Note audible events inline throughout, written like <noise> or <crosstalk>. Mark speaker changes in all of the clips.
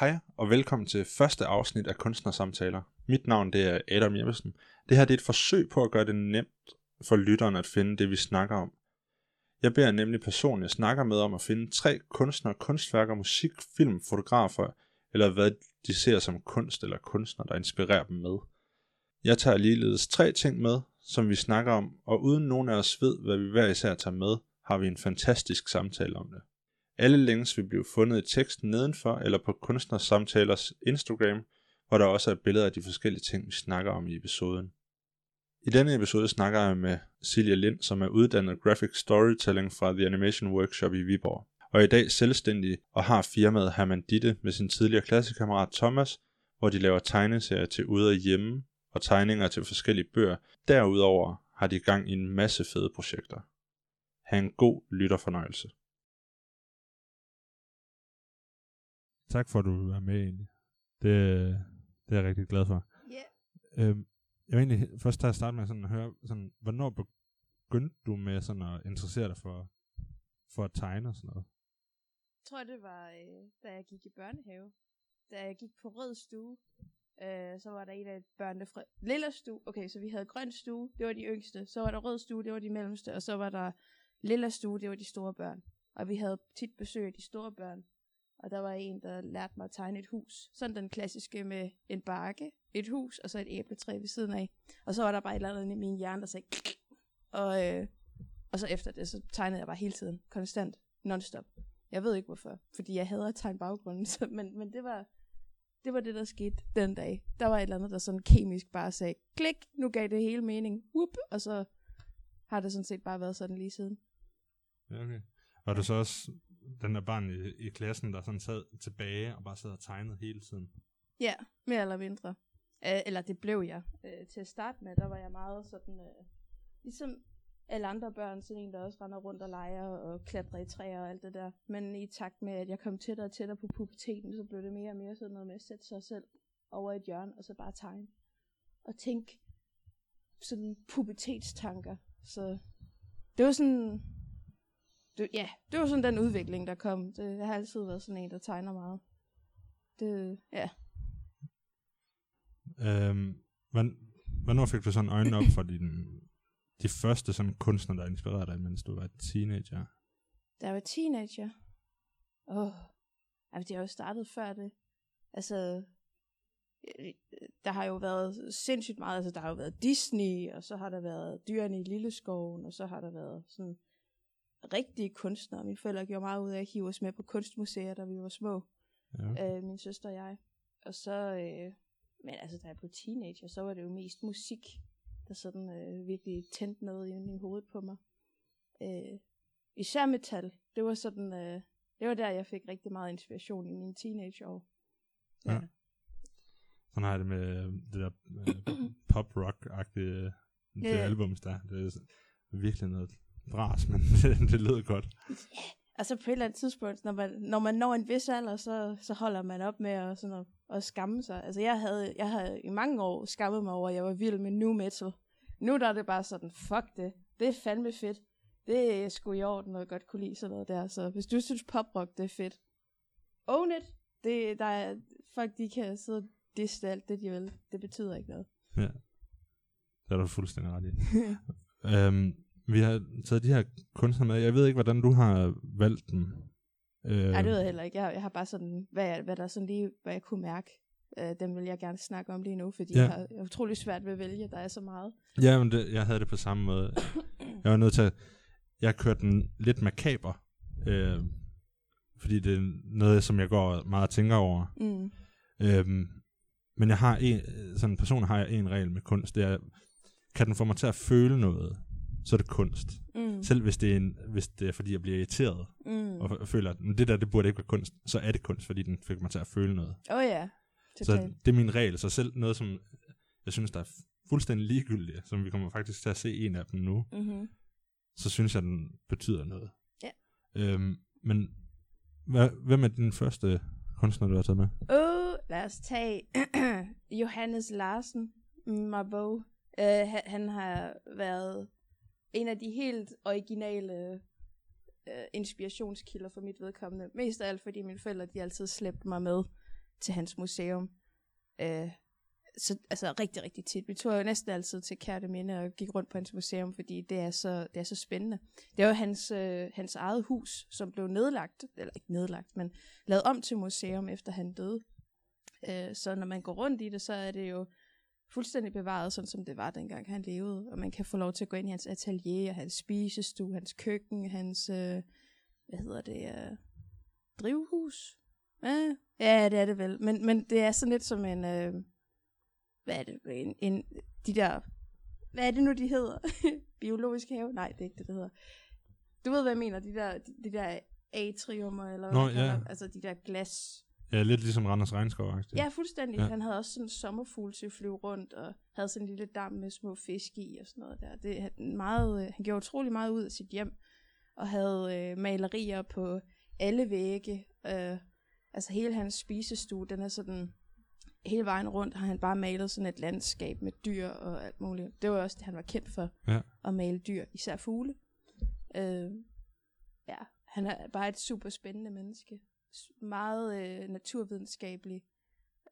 Speaker 1: Hej og velkommen til første afsnit af Kunstnersamtaler. Mit navn det er Adam Jeppesen. Det her det er et forsøg på at gøre det nemt for lytteren at finde det, vi snakker om. Jeg beder nemlig personen, jeg snakker med om at finde tre kunstnere, kunstværker, musik, film, fotografer, eller hvad de ser som kunst eller kunstner, der inspirerer dem med. Jeg tager ligeledes tre ting med, som vi snakker om, og uden nogen af os ved, hvad vi hver især tager med, har vi en fantastisk samtale om det. Alle links vil blive fundet i teksten nedenfor eller på Kunstnersamtalers Instagram, hvor der også er billeder af de forskellige ting, vi snakker om i episoden. I denne episode snakker jeg med Silja Lind, som er uddannet Graphic Storytelling fra The Animation Workshop i Viborg, og er i dag selvstændig og har firmaet Herman Ditte med sin tidligere klassekammerat Thomas, hvor de laver tegneserier til ude og hjemme og tegninger til forskellige bøger. Derudover har de gang i en masse fede projekter. Ha' en god lytterfornøjelse.
Speaker 2: Tak for, at du er med egentlig. Det, det er jeg rigtig glad for.
Speaker 3: Ja.
Speaker 2: Øhm, jeg vil egentlig først tage at starte med sådan at høre, sådan, hvornår begyndte du med sådan at interessere dig for, for at tegne og sådan noget?
Speaker 3: Jeg tror, det var, øh, da jeg gik i børnehave. Da jeg gik på rød stue, øh, så var der en af børnene fra lille stue. Okay, så vi havde grøn stue, det var de yngste. Så var der rød stue, det var de mellemste. Og så var der lille stue, det var de store børn. Og vi havde tit besøg af de store børn. Og der var en, der lærte mig at tegne et hus. Sådan den klassiske med en bakke, et hus og så et æbletræ ved siden af. Og så var der bare et eller andet i min hjerne, der sagde og, øh, og så efter det, så tegnede jeg bare hele tiden, konstant, nonstop. Jeg ved ikke hvorfor, fordi jeg hader at tegne baggrunden, <laughs> så, men, men det var, det var det, der skete den dag. Der var et eller andet, der sådan kemisk bare sagde, klik, nu gav det hele mening, whoop, og så har det sådan set bare været sådan lige siden.
Speaker 2: Ja, okay. Var du så også den der barn i, i klassen, der sådan sad tilbage og bare sad og tegnede hele tiden?
Speaker 3: Ja, mere eller mindre. Øh, eller det blev jeg. Øh, til at starte med, der var jeg meget sådan, øh, ligesom alle andre børn, sådan en, der også render rundt og leger og klatrer i træer og alt det der. Men i takt med, at jeg kom tættere og tættere på puberteten, så blev det mere og mere sådan noget med at sætte sig selv over et hjørne, og så bare tegne. Og tænke sådan pubertetstanker. Så det var sådan, det, ja, det var sådan den udvikling, der kom. Det, jeg har altid været sådan en, der tegner meget. Det, ja.
Speaker 2: Øhm, hvorn- hvornår fik du sådan øjnene op for din, de første sådan kunstner, der inspirerede dig, mens du var teenager?
Speaker 3: Da jeg var teenager. Åh, oh, altså, det har jo startet før det. Altså, der har jo været sindssygt meget. Altså, der har jo været Disney, og så har der været Dyrene i Lilleskoven, og så har der været sådan rigtige kunstnere. Mine forældre gjorde meget ud af at hive os med på kunstmuseer, da vi var små.
Speaker 2: Ja.
Speaker 3: øh, min søster og jeg. Og så, øh, men altså, da jeg blev teenager, så var det jo mest musik, der sådan øh, virkelig tændte noget inde i hovedet på mig. Øh, især metal. Det var sådan, øh, det var der, jeg fik rigtig meget inspiration i mine teenageår. Ja.
Speaker 2: Ja. Sådan har jeg det med det der øh, <coughs> pop-rock-agtige det
Speaker 3: ja.
Speaker 2: albums der. Det er virkelig noget bras, men <laughs> det, det lyder godt.
Speaker 3: Altså på et eller andet tidspunkt, når man, når man når en vis alder, så, så holder man op med at, sådan at, at skamme sig. Altså jeg havde, jeg havde i mange år skammet mig over, at jeg var vild med new metal. Nu der er det bare sådan, fuck det. Det er fandme fedt. Det er sgu i orden, og jeg godt kunne lide sådan noget der. Så hvis du synes poprock, det er fedt. Own it. Det, der er, folk de kan sidde og disse alt det, de vil. Det betyder ikke noget.
Speaker 2: Ja. Det er du fuldstændig ret i. <laughs> øhm, vi har taget de her kunstnere med. Jeg ved ikke, hvordan du har valgt dem. Øh,
Speaker 3: Nej, det ved jeg heller ikke. Jeg, jeg har bare sådan, hvad, jeg- hvad der sådan lige, hvad jeg kunne mærke. Øh, dem vil jeg gerne snakke om lige nu, fordi
Speaker 2: Ja.
Speaker 3: ja. jeg har jeg har utrolig svært ved at vælge. Der er så meget.
Speaker 2: Ja, men det, jeg havde det på samme måde. <coughs> Jeg var nødt til at... Jeg kørte den lidt makaber. Øh, fordi det er noget, som jeg går meget og tænker over.
Speaker 3: Mm.
Speaker 2: Øhm, men jeg har en, sådan en person har jeg en regel med kunst, det er, kan den få mig til at føle noget, så er det kunst.
Speaker 3: Mm.
Speaker 2: Selv hvis det er, en, hvis det er fordi, jeg bliver irriteret,
Speaker 3: Mm.
Speaker 2: og, og føler, at "Men det der, det burde ikke være kunst, så er det kunst, fordi den fik mig til at føle noget.
Speaker 3: Åh oh, ja,
Speaker 2: Så
Speaker 3: totalt.
Speaker 2: det er min regel. Så selv noget, som jeg synes, der er fuldstændig ligegyldigt, som vi kommer faktisk til at se en af dem nu,
Speaker 3: Mm-hmm.
Speaker 2: så synes jeg, den betyder noget.
Speaker 3: Ja.
Speaker 2: Øhm, men hvad, hvem er din første kunstner, du har taget med?
Speaker 3: Oh, lad os tage <clears throat> Johannes Larsen, Mabo. Uh, han, han har været en af de helt originale øh, inspirationskilder for mit vedkommende. Mest af alt, fordi mine forældre de altid slæbte mig med til hans museum. Øh, så, altså rigtig, rigtig tit. Vi tog jo næsten altid til Kærte Minde og gik rundt på hans museum, fordi det er så, det er så spændende. Det var hans, øh, hans eget hus, som blev nedlagt, eller ikke nedlagt, men lavet om til museum, efter han døde. Øh, så når man går rundt i det, så er det jo fuldstændig bevaret, sådan som det var dengang han levede. Og man kan få lov til at gå ind i hans atelier, hans spisestue, hans køkken, hans, øh, hvad hedder det, øh, drivhus. Ja, ja, det er det vel. Men, men det er sådan lidt som en, øh, hvad er det, en, en, de der, hvad er det nu, de hedder? <laughs> Biologisk have? Nej, det er ikke det, det hedder. Du ved, hvad jeg mener, de der, de, de der atriumer, eller
Speaker 2: Nå,
Speaker 3: hvad
Speaker 2: ja.
Speaker 3: dem. altså de der glas
Speaker 2: Ja, lidt ligesom Randers Regnskov. -agtigt.
Speaker 3: Ja, fuldstændig.
Speaker 2: Ja.
Speaker 3: Han havde også sådan en sommerfugl til at flyve rundt, og havde sådan en lille dam med små fisk i og sådan noget der. Det, han, meget, øh, han gjorde utrolig meget ud af sit hjem, og havde øh, malerier på alle vægge. Øh, altså hele hans spisestue, den er sådan, hele vejen rundt har han bare malet sådan et landskab med dyr og alt muligt. Det var også det, han var kendt for,
Speaker 2: Ja.
Speaker 3: at male dyr, især fugle. Øh, ja, han er bare et super spændende menneske. Meget øh, naturvidenskabelig.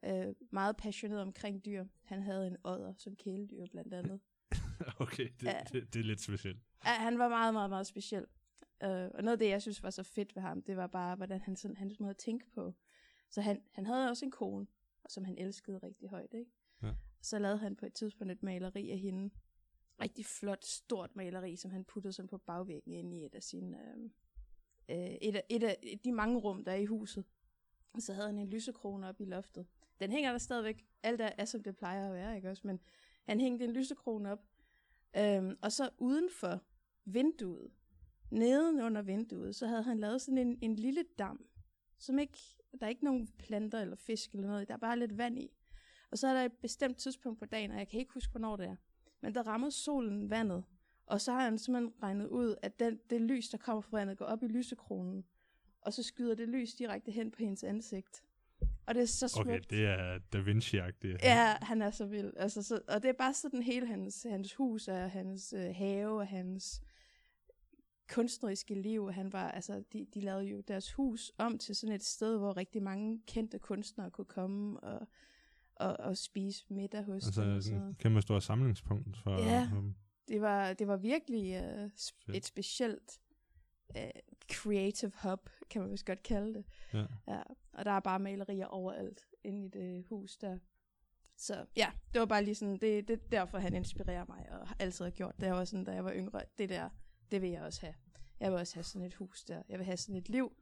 Speaker 3: Øh, meget passioneret omkring dyr. Han havde en odder som kæledyr blandt andet. <laughs>
Speaker 2: okay, det,
Speaker 3: Ja.
Speaker 2: det, det er lidt specielt.
Speaker 3: Ja, han var meget, meget, meget speciel. Øh, og noget af det, jeg synes var så fedt ved ham, det var bare, hvordan han sådan, hans måde at tænke på. Så han, han havde også en kone, som han elskede rigtig højt, ikke?
Speaker 2: Ja.
Speaker 3: Så lavede han på et tidspunkt et maleri af hende. Rigtig flot, stort maleri, som han puttede sådan på bagvæggen ind i et af sine... Øh, øh, et, af, et af de mange rum, der er i huset. Og så havde han en lysekrone op i loftet. Den hænger der stadigvæk. Alt er, er som det plejer at være, ikke også? Men han hængte en lysekrone op. Øhm, og så uden for vinduet, neden under vinduet, så havde han lavet sådan en, en lille dam, som ikke, der er ikke nogen planter eller fisk eller noget, der er bare lidt vand i. Og så er der et bestemt tidspunkt på dagen, og jeg kan ikke huske, hvornår det er, men der rammer solen vandet, og så har han simpelthen regnet ud, at den, det lys, der kommer fra vandet, går op i lysekronen, og så skyder det lys direkte hen på hendes ansigt. Og det er så smukt.
Speaker 2: Okay, det er Da Vinci-agtigt.
Speaker 3: Ja, han er så vild. Altså, så, og det er bare sådan hele hans, hans hus og hans øh, have og hans kunstneriske liv. Han var, altså, de, de lavede jo deres hus om til sådan et sted, hvor rigtig mange kendte kunstnere kunne komme og, og, og spise middag hos
Speaker 2: Altså
Speaker 3: dem. Noget.
Speaker 2: et kæmpe stort samlingspunkt for...
Speaker 3: Ja.
Speaker 2: Um,
Speaker 3: Det var, det var virkelig øh, sp- et specielt øh, creative hub, kan man vist godt kalde det.
Speaker 2: ja.
Speaker 3: Ja, og der er bare malerier overalt inde i det hus der. Så ja, det var bare lige sådan, det, det er derfor han inspirerer mig, og har altid har gjort det. Jeg var sådan, da jeg var yngre, det der, det vil jeg også have. Jeg vil også have sådan et hus der. Jeg vil have sådan et liv.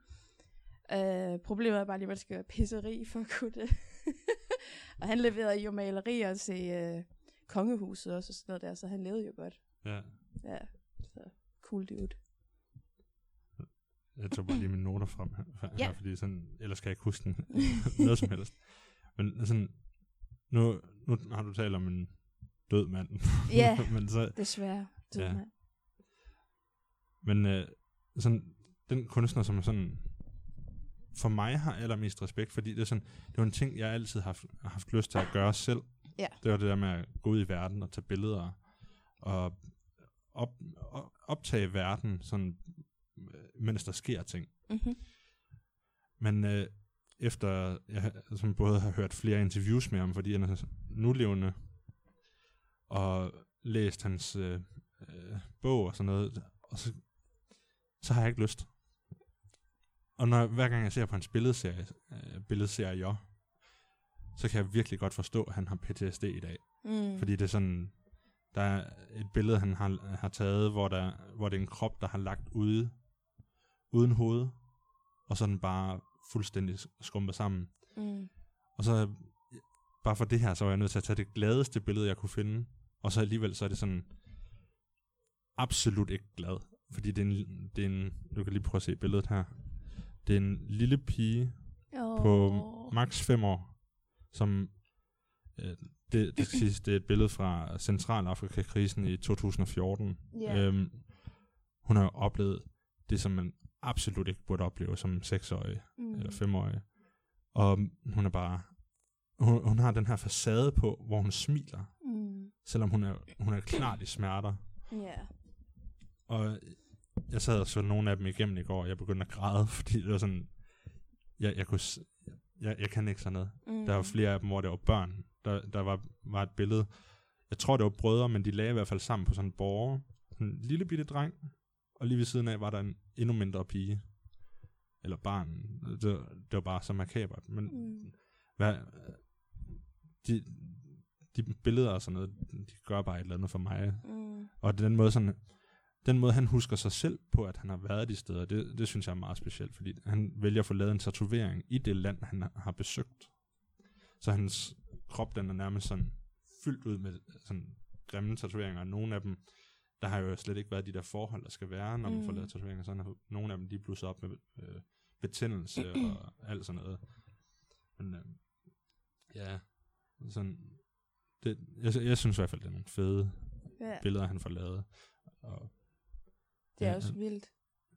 Speaker 3: Øh, problemet er bare lige, at man skal være pisseri for at kunne det. <laughs> og han leverede jo malerier til øh, kongehuset også, og sådan noget der, så han levede jo godt.
Speaker 2: ja.
Speaker 3: Ja, så cool dude.
Speaker 2: Jeg tog bare lige mine noter frem her, her
Speaker 3: Ja.
Speaker 2: fordi sådan, ellers kan jeg ikke huske den, <laughs> noget som helst. Men sådan, nu, nu har du talt om en død mand.
Speaker 3: Ja. <laughs>
Speaker 2: men så,
Speaker 3: Desværre, død
Speaker 2: Ja.
Speaker 3: mand.
Speaker 2: men øh, sådan, den kunstner, som er sådan, for mig har allermest respekt, fordi det er sådan, det var en ting, jeg altid har haft, haft lyst til at gøre selv.
Speaker 3: Ja.
Speaker 2: Det var det der med at gå ud i verden og tage billeder og op, op, optage verden, sådan, øh, mens der sker ting.
Speaker 3: Mm-hmm.
Speaker 2: Men øh, efter jeg som både har hørt flere interviews med ham, fordi han er nulevende, og læst hans øh, øh, bog og sådan noget, og så, så har jeg ikke lyst. Og når, hver gang jeg ser på hans billedserie, øh, billedserie, så kan jeg virkelig godt forstå, at han har PTSD i dag.
Speaker 3: Mm.
Speaker 2: Fordi det er sådan, der er et billede, han har, har taget, hvor, der, hvor det er en krop, der har lagt ude, uden hoved, og så den bare fuldstændig skrumpet sammen.
Speaker 3: Mm.
Speaker 2: Og så, bare for det her, så var jeg nødt til at tage det gladeste billede, jeg kunne finde, og så alligevel, så er det sådan, absolut ikke glad. Fordi det er en, det er en du kan lige prøve at se billedet her. Det er en lille pige,
Speaker 3: Oh.
Speaker 2: på maks 5 år, som øh, det, det skal siges, det er et billede fra Centralafrika-krisen i 2014.
Speaker 3: Ja.
Speaker 2: Øhm, hun har jo oplevet det, som man absolut ikke burde opleve som 6-årig
Speaker 3: mm.
Speaker 2: eller 5-årig. Og hun er bare, hun, hun har den her facade på, hvor hun smiler,
Speaker 3: Mm.
Speaker 2: selvom hun er, hun er klart i smerter.
Speaker 3: Ja.
Speaker 2: Og jeg sad og så nogle af dem igennem i går, og jeg begyndte at græde, <laughs> fordi det var sådan, jeg, jeg, kunne, jeg, jeg kan ikke sådan noget.
Speaker 3: Mm.
Speaker 2: Der var flere af dem, hvor det var børn. Der, der var, var et billede. Jeg tror, det var brødre, men de lagde i hvert fald sammen på sådan en borger. En lille bitte dreng. Og lige ved siden af var der en endnu mindre pige. Eller barn. Det, det var bare så makabert. Men
Speaker 3: Mm.
Speaker 2: hvad, de, de billeder og sådan noget, de gør bare et eller andet for mig.
Speaker 3: Mm.
Speaker 2: Og den måde, sådan, den måde, han husker sig selv på, at han har været de steder, det, det synes jeg er meget specielt, fordi han vælger at få lavet en tatovering i det land, han har besøgt. Så hans krop, den er nærmest sådan fyldt ud med sådan grimme tatoveringer, og nogle af dem, der har jo slet ikke været de der forhold, der skal være, når man
Speaker 3: Mm.
Speaker 2: får lavet tatoveringer. Sådan, nogle af dem, de er blusset op med øh, betændelse og <clears throat> alt sådan noget. Men øh, ja, sådan, det, jeg, jeg synes i hvert fald, det er nogle fede
Speaker 3: Ja,
Speaker 2: billeder, han får lavet. Og,
Speaker 3: det er
Speaker 2: ja,
Speaker 3: også vildt.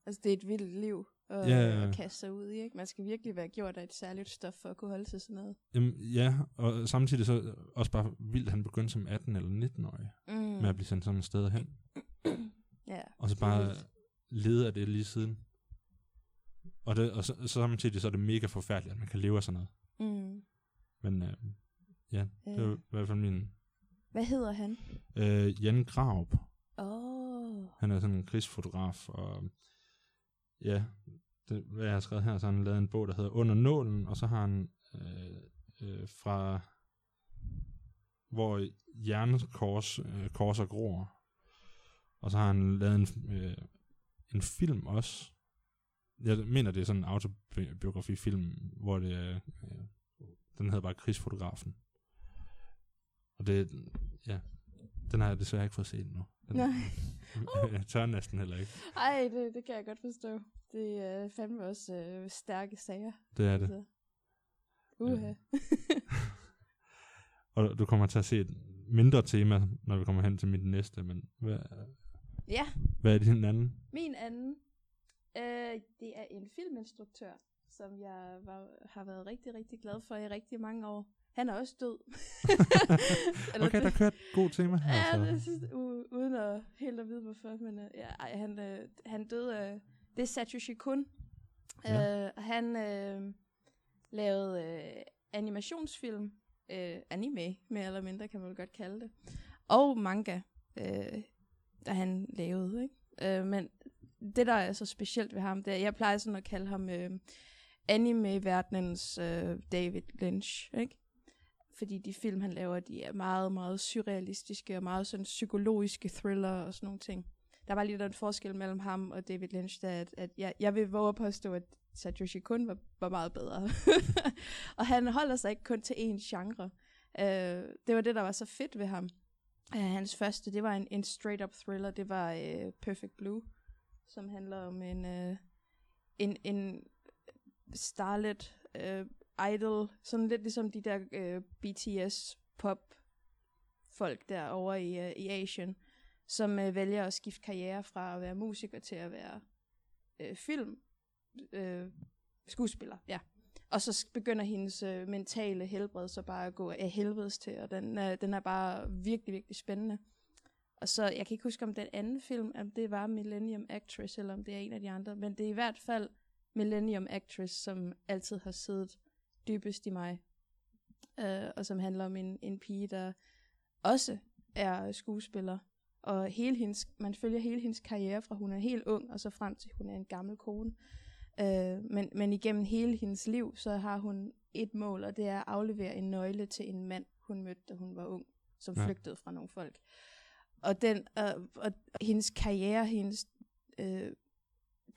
Speaker 3: Altså, det er et vildt liv at,
Speaker 2: Ja,
Speaker 3: ja, at kaste sig ud i, ikke? Man skal virkelig være gjort af et særligt stof for at kunne holde til sådan noget.
Speaker 2: Jamen, ja, og samtidig så også bare vildt, at han begyndte som 18 eller 19-årig
Speaker 3: Mm.
Speaker 2: med at blive sendt sådan et sted hen. <clears throat>
Speaker 3: ja,
Speaker 2: Og så bare lede af det lige siden. Og, det, og så, så samtidig så er det mega forfærdeligt, at man kan leve af sådan noget.
Speaker 3: Mm.
Speaker 2: Men øh, ja, det er
Speaker 3: Ja.
Speaker 2: i hvert fald min...
Speaker 3: Hvad hedder han?
Speaker 2: Øh, Jan Graup,
Speaker 3: Åh, oh,
Speaker 2: han er sådan en krigsfotograf, og ja, det, hvad jeg har skrevet her, så har han lavet en bog, der hedder Under Nålen, og så har han øh, øh, fra hvor hjernekors øh, korser gror. Og så har han lavet en, øh, en film også. Jeg mener, det er sådan en autobiografifilm, hvor det er, øh, den hedder bare Krigsfotografen. Og det, ja, den har jeg desværre ikke fået set endnu.
Speaker 3: Nej. <laughs>
Speaker 2: jeg tør næsten heller ikke.
Speaker 3: Ej, det, det kan jeg godt forstå. Det er fandme også øh, stærke sager.
Speaker 2: Det er det.
Speaker 3: Altså. Uha. <laughs>
Speaker 2: Og du kommer til at se et mindre tema, når vi kommer hen til mit næste, men hvad,
Speaker 3: ja,
Speaker 2: hvad er din anden?
Speaker 3: min anden. Øh, det er en filminstruktør, som jeg var, har været rigtig, rigtig glad for i rigtig mange år. Han er også død. <laughs>
Speaker 2: Okay, der kører et godt tema her.
Speaker 3: Ja,
Speaker 2: så.
Speaker 3: det synes, u- uden at helt at vide hvorfor, men uh, ja, ej, han, uh, han døde, uh, det er Satoshi Kun.
Speaker 2: Ja.
Speaker 3: Uh, han uh, lavede uh, animationsfilm, uh, anime mere eller mindre kan man godt kalde det, og manga, uh, der han lavede, ikke? Uh, men det der er så specielt ved ham, det er, jeg plejer sådan at kalde ham uh, anime-verdenens uh, David Lynch, ikke? Fordi de film, han laver, de er meget, meget surrealistiske og meget sådan psykologiske thriller og sådan nogle ting. Der var lige den forskel mellem ham og David Lynch, der at, at jeg, jeg vil våge at påstå, at Satoshi Kun var, var meget bedre. <laughs> og han holder sig ikke kun til én genre. Uh, det var det, der var så fedt ved ham. Uh, hans første, det var en, en straight-up thriller, det var uh, Perfect Blue, som handler om en, uh, en, en starlet uh, idol, sådan lidt ligesom de der øh, BTS pop folk der over i, øh, i Asien, som øh, vælger at skifte karriere fra at være musiker til at være øh, film øh, skuespiller, ja. Og så begynder hendes øh, mentale helbred så bare at gå af helvedes til, og den, øh, den er bare virkelig, virkelig spændende. Og så, jeg kan ikke huske, om den anden film, om det var Millennium Actress, eller om det er en af de andre, men det er i hvert fald Millennium Actress, som altid har siddet dybest i mig. Øh, og som handler om en, en pige, der også er skuespiller. Og hele hendes, man følger hele hendes karriere fra hun er helt ung, og så frem til hun er en gammel kone. Øh, men, men igennem hele hendes liv, så har hun et mål, og det er at aflevere en nøgle til en mand, hun mødte, da hun var ung, som
Speaker 2: Ja.
Speaker 3: flygtede fra nogle folk. Og, den, øh, og hendes karriere, hendes, øh,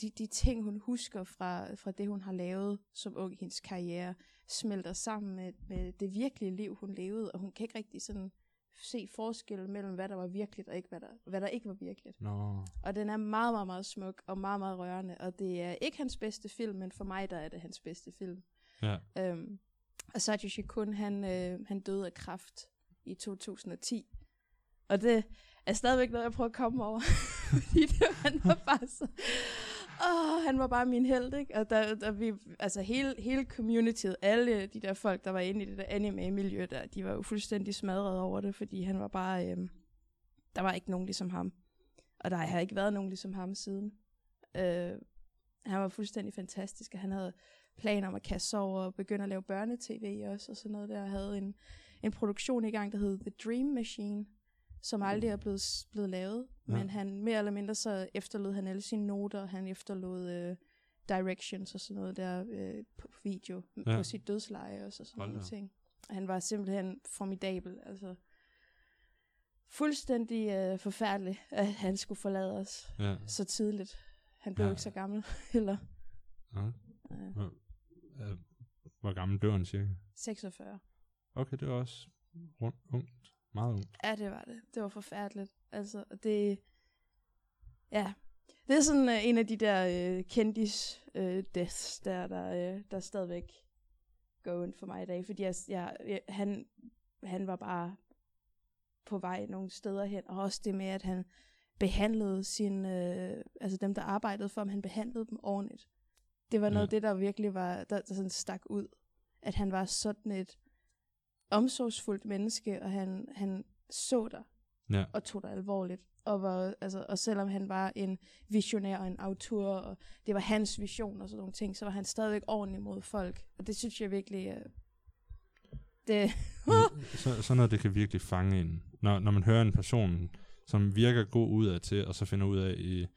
Speaker 3: de, de ting, hun husker fra, fra det, hun har lavet som ung i hendes karriere, smelter sammen med, med det virkelige liv, hun levede, og hun kan ikke rigtig sådan se forskel mellem, hvad der var virkeligt og ikke, hvad, der, hvad der ikke var virkeligt.
Speaker 2: Nå,
Speaker 3: Og den er meget, meget, meget smuk og meget, meget rørende, og det er ikke hans bedste film, men for mig der er det hans bedste film.
Speaker 2: ja.
Speaker 3: Øhm, og Satoshi Kun, han, øh, han døde af kræft i 2010. Og det er stadigvæk noget, jeg prøver at komme over. <laughs> Fordi det, han var bare så... Åh, han var bare min held, ikke? Og der, der vi, altså hele, hele communityet, alle de der folk, der var inde i det der anime-miljø der, de var jo fuldstændig smadret over det, fordi han var bare... Øhm, der var ikke nogen ligesom ham. Og der har ikke været nogen ligesom ham siden. Øh, han var fuldstændig fantastisk, og han havde planer om at kaste over og begynde at lave børnetv også, og sådan noget der. Han havde en, en produktion i gang, der hed The Dream Machine, som aldrig er blevet, blevet lavet,
Speaker 2: Ja.
Speaker 3: ja. men han mere eller mindre så efterlod han alle sine noter, han efterlod øh, directions og sådan noget der øh, på video,
Speaker 2: Ja.
Speaker 3: ja. på sit dødsleje og så sådan
Speaker 2: Hold
Speaker 3: nogle ting. Han var simpelthen formidabel, altså fuldstændig øh, forfærdelig, at han skulle forlade os
Speaker 2: Ja.
Speaker 3: så tidligt. Han blev
Speaker 2: Ja.
Speaker 3: ja. ikke så gammel <laughs> heller.
Speaker 2: ja.
Speaker 3: Øh,
Speaker 2: Øh, Hvor gammel dør han cirka?
Speaker 3: 46.
Speaker 2: Okay, det var også rundt, ungt. Meget ungt.
Speaker 3: Ja, det var det. Det var forfærdeligt. Altså, det... Ja. Det er sådan uh, en af de der uh, kendis uh, deaths, der, der, uh, der er stadigvæk going for mig i dag. Fordi jeg, jeg, jeg, han, han var bare på vej nogle steder hen. Og også det med, at han behandlede sin, uh, altså dem, der arbejdede for ham, han behandlede dem ordentligt. Det var noget
Speaker 2: Ja.
Speaker 3: af det, der virkelig var, der, der sådan stak ud. At han var sådan et omsorgsfuldt menneske, og han, han så dig
Speaker 2: Ja.
Speaker 3: og tog dig alvorligt. Og, var, altså, og selvom han var en visionær og en autor, og det var hans vision og sådan nogle ting, så var han stadigvæk ordentlig mod folk. Og det synes jeg virkelig, øh, det, <laughs>
Speaker 2: så, sådan noget, det kan virkelig fange en. Når, når man hører en person, som virker god ud af til, og så finder ud af, i,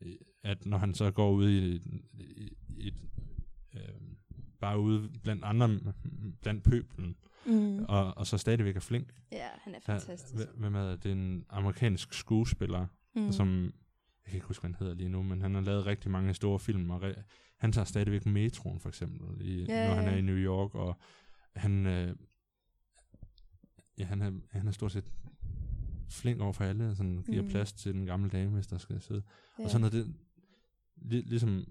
Speaker 2: i, at når han så går ud i, i, i et, øh, bare ude blandt andre, blandt pøblen,
Speaker 3: mm.
Speaker 2: og, og så stadigvæk er flink.
Speaker 3: ja, han er fantastisk.
Speaker 2: hv- hvem er det? Det er en amerikansk skuespiller,
Speaker 3: Mm.
Speaker 2: som, jeg kan ikke huske, hvad han hedder lige nu, men han har lavet rigtig mange store film, og re- han tager stadigvæk metroen for eksempel, i,
Speaker 3: Ja,
Speaker 2: når han er i New York, og han, øh, ja, han, er, han er stort set flink over for alle, og sådan giver
Speaker 3: Mm.
Speaker 2: plads til den gamle dame, hvis der skal sidde.
Speaker 3: ja.
Speaker 2: Og sådan noget, det, li, ligesom,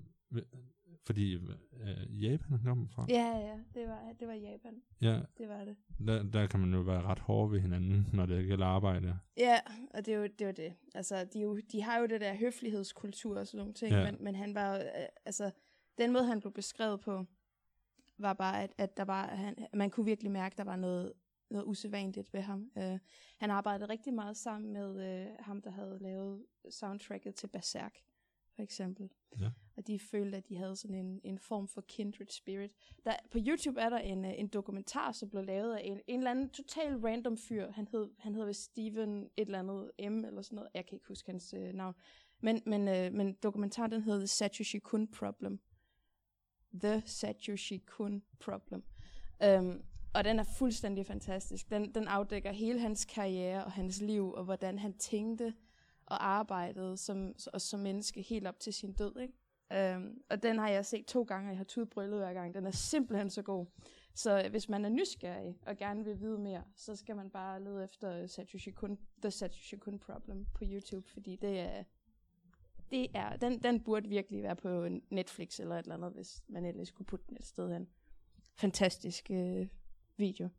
Speaker 2: fordi øh, Japan kommer fra,
Speaker 3: Ja, ja, det var, det var Japan.
Speaker 2: ja,
Speaker 3: Det var det.
Speaker 2: der, der kan man jo være ret hård ved hinanden, når det gælder arbejde.
Speaker 3: Ja, og det er jo det. Jo det. Altså, de, jo, de har jo det der høflighedskultur og sådan nogle ting,
Speaker 2: Ja.
Speaker 3: men, men han var øh, altså, den måde, han blev beskrevet på, var bare, at, at der var, han, man kunne virkelig mærke, at der var noget, noget usædvanligt ved ham. Uh, han arbejdede rigtig meget sammen med uh, ham, der havde lavet soundtracket til Berserk, for eksempel.
Speaker 2: Ja.
Speaker 3: Og de følte, at de havde sådan en, en form for kindred spirit. Der, på YouTube er der en, øh, en dokumentar, som blev lavet af en, en eller anden total random fyr. Han hed, han hed Steven et eller andet M eller sådan noget. Jeg kan ikke huske hans øh, navn. Men, men, øh, men dokumentaren den hed The Satoshi Kun Problem. The Satoshi Kun Problem. Um, og den er fuldstændig fantastisk. Den, den afdækker hele hans karriere og hans liv, og hvordan han tænkte og arbejdede som, og som menneske helt op til sin død. Ikke? Um, og den har jeg set to gange, og jeg har tudbryllet hver gang. Den er simpelthen så god. Så hvis man er nysgerrig og gerne vil vide mere, så skal man bare lede efter Satoshi Kun, The Satoshi Kun Problem på YouTube, fordi det er, det er den, den burde virkelig være på Netflix eller et eller andet, hvis man ellers skulle putte den et sted hen. Fantastisk øh, video.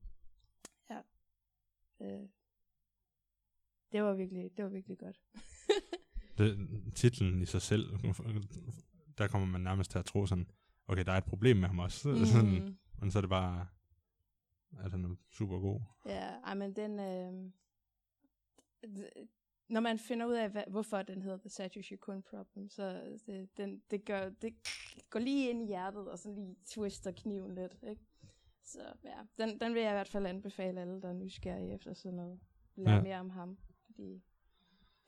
Speaker 3: Ja. Øh. Det var virkelig, det var virkelig godt. <laughs>
Speaker 2: det, titlen i sig selv, der kommer man nærmest til at tro sådan, okay, der er et problem med ham også. Mm. Sådan, men så er det bare, at han er super god.
Speaker 3: Ja, ej, men den... Øh, når man finder ud af, hvad, hvorfor den hedder The Satoshi Kun Problem, så det, den, det, gør, det går lige ind i hjertet, og så lige twister kniven lidt, ikke? Så ja, den, den vil jeg i hvert fald anbefale alle, der er nysgerrige efter sådan noget. Lære
Speaker 2: ja.
Speaker 3: mere om ham, fordi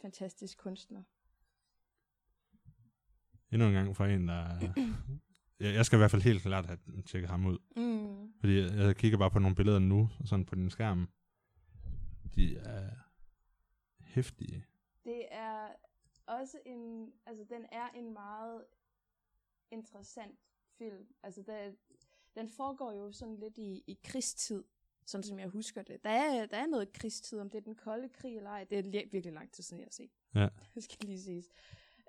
Speaker 3: fantastisk kunstner.
Speaker 2: Endnu en gang for en, der... <clears throat> jeg, jeg skal i hvert fald helt klart have tjekket ham ud.
Speaker 3: Mm.
Speaker 2: Fordi jeg, jeg kigger bare på nogle billeder nu, sådan på din skærm. De er hæftige.
Speaker 3: Det er også en, altså den er en meget interessant film. Altså der, den foregår jo sådan lidt i, i krigstid, sådan som jeg husker det. Der er, der er noget krigstid, om det er den kolde krig eller ej. Det er li- virkelig lang tid siden, jeg har set.
Speaker 2: Ja. <laughs>
Speaker 3: Det skal lige siges.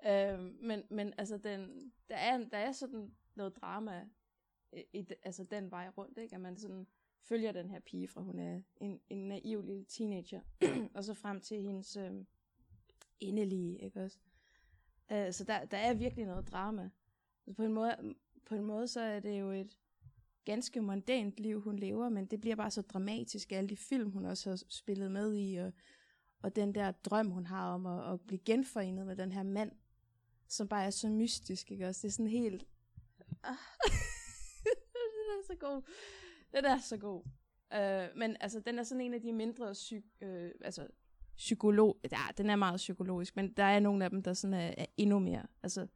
Speaker 3: Øhm, men, men altså, den, der, er, der er sådan noget drama i, i, altså den vej rundt, ikke? At man sådan følger den her pige fra, hun er en, en naiv lille teenager, <clears throat> og så frem til hendes øhm, endelige, ikke også? Øh, så der, der er virkelig noget drama. Så på en måde, på en måde så er det jo et ganske mondant liv, hun lever, men det bliver bare så dramatisk alle de film, hun også har spillet med i, og, og den der drøm, hun har om at, at blive genforenet med den her mand, som bare er så mystisk, ikke også? Det er sådan helt... Ah. <laughs> så god. Den er så god. Uh, men altså, den er sådan en af de mindre psyk, uh, øh, altså, psykolog... Ja, den er meget psykologisk, men der er nogle af dem, der sådan er, er endnu mere. Altså,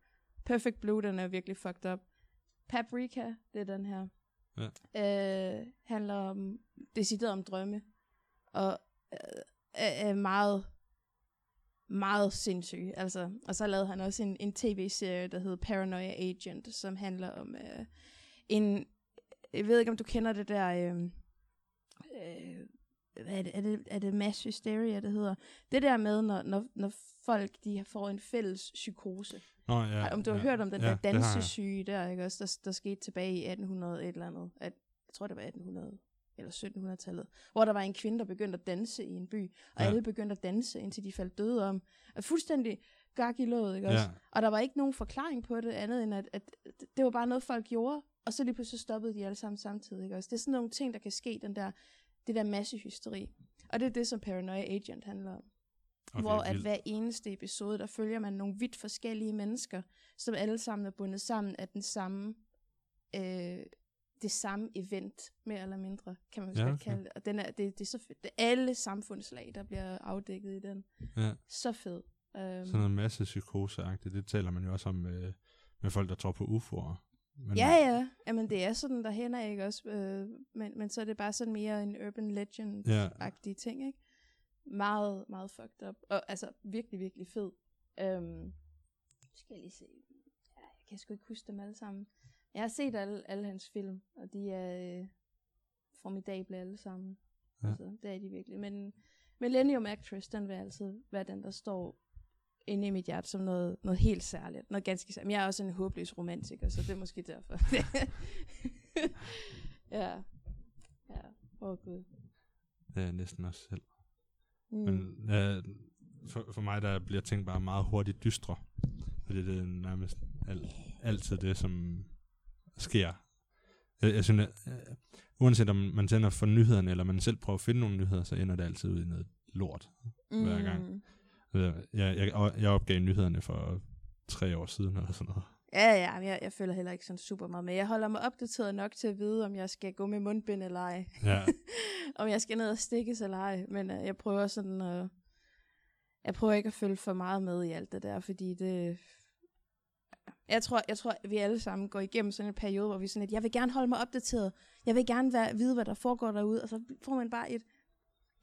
Speaker 3: Perfect Blue, den er virkelig fucked up. Paprika, det er den her.
Speaker 2: Ja.
Speaker 3: Øh, handler om, decideret om drømme. Og øh, er meget meget sindssyg. Altså, og så lavede han også en, en tv-serie, der hedder Paranoia Agent, som handler om øh, en... Jeg ved ikke, om du kender det der... Øh, øh, er det, er det, er det mass hysteria, det hedder? Det der med, når, når, når folk de får en fælles psykose.
Speaker 2: Nå, ja,
Speaker 3: Ej, om du har
Speaker 2: ja,
Speaker 3: hørt om den
Speaker 2: ja,
Speaker 3: der dansesyge der, ikke også? Der, der skete tilbage i 1800 et eller andet. At, jeg tror, det var 1800 eller 1700-tallet, hvor der var en kvinde, der begyndte at danse i en by, og
Speaker 2: ja.
Speaker 3: alle begyndte at danse, indtil de faldt døde om. Og fuldstændig gak i låget, ikke også?
Speaker 2: Ja.
Speaker 3: Og der var ikke nogen forklaring på det, andet end at, at det var bare noget, folk gjorde, og så lige pludselig stoppede de alle sammen samtidig, ikke også? Det er sådan nogle ting, der kan ske, den der, det der massehysteri. Og det er det, som Paranoia Agent handler om. Okay, hvor at hver eneste episode, der følger man nogle vidt forskellige mennesker, som alle sammen er bundet sammen af den samme, øh, det samme event, mere eller mindre, kan man
Speaker 2: Ja, okay.
Speaker 3: kalde det. Og den er, det, det er så fedt. Det er alle samfundslag, der bliver afdækket i den.
Speaker 2: Ja.
Speaker 3: Så fed. Um,
Speaker 2: Sådan noget masse psykoseagtigt, det taler man jo også om med, med folk, der tror på UFO'er. Men,
Speaker 3: Ja, ja. Jamen, det er sådan, der hænder ikke også. Øh, men, men så er det bare sådan mere en urban legend-agtig ting, ikke? Meget, meget fucked up. Og altså, virkelig, virkelig fed. Um, skal jeg lige se. Ja, jeg kan sgu ikke huske dem alle sammen. Jeg har set alle, alle hans film, og de er øh, formidable alle sammen.
Speaker 2: Ja.
Speaker 3: Ja. Altså, det er de virkelig. Men Millennium Actress, den vil altid være den, der står inde i mit hjerte som noget, noget helt særligt. Noget ganske særligt. Men jeg er også en håbløs romantiker, så det er måske derfor. <laughs> ja. Ja. Åh, oh, Gud.
Speaker 2: Det er næsten også selv.
Speaker 3: Mm.
Speaker 2: Men ja, for, for mig, der bliver ting bare meget hurtigt dystre. Fordi det er nærmest al, altid det, som sker. Jeg, jeg synes, at, øh, uanset om man tænder for nyhederne, eller man selv prøver at finde nogle nyheder, så ender det altid ud i noget lort. hver gang. Jeg, jeg, jeg, opgav nyhederne for tre år siden, eller sådan noget.
Speaker 3: Ja, ja, jeg, jeg føler heller ikke sådan super meget med. Jeg holder mig opdateret nok til at vide, om jeg skal gå med mundbind eller ej.
Speaker 2: Ja. <laughs>
Speaker 3: om jeg skal ned og stikkes eller ej. Men uh, jeg prøver sådan at... jeg prøver ikke at følge for meget med i alt det der, fordi det... Jeg tror, jeg tror, at vi alle sammen går igennem sådan en periode, hvor vi sådan lidt, jeg vil gerne holde mig opdateret. Jeg vil gerne være, vide, hvad der foregår derude. Og så får man bare et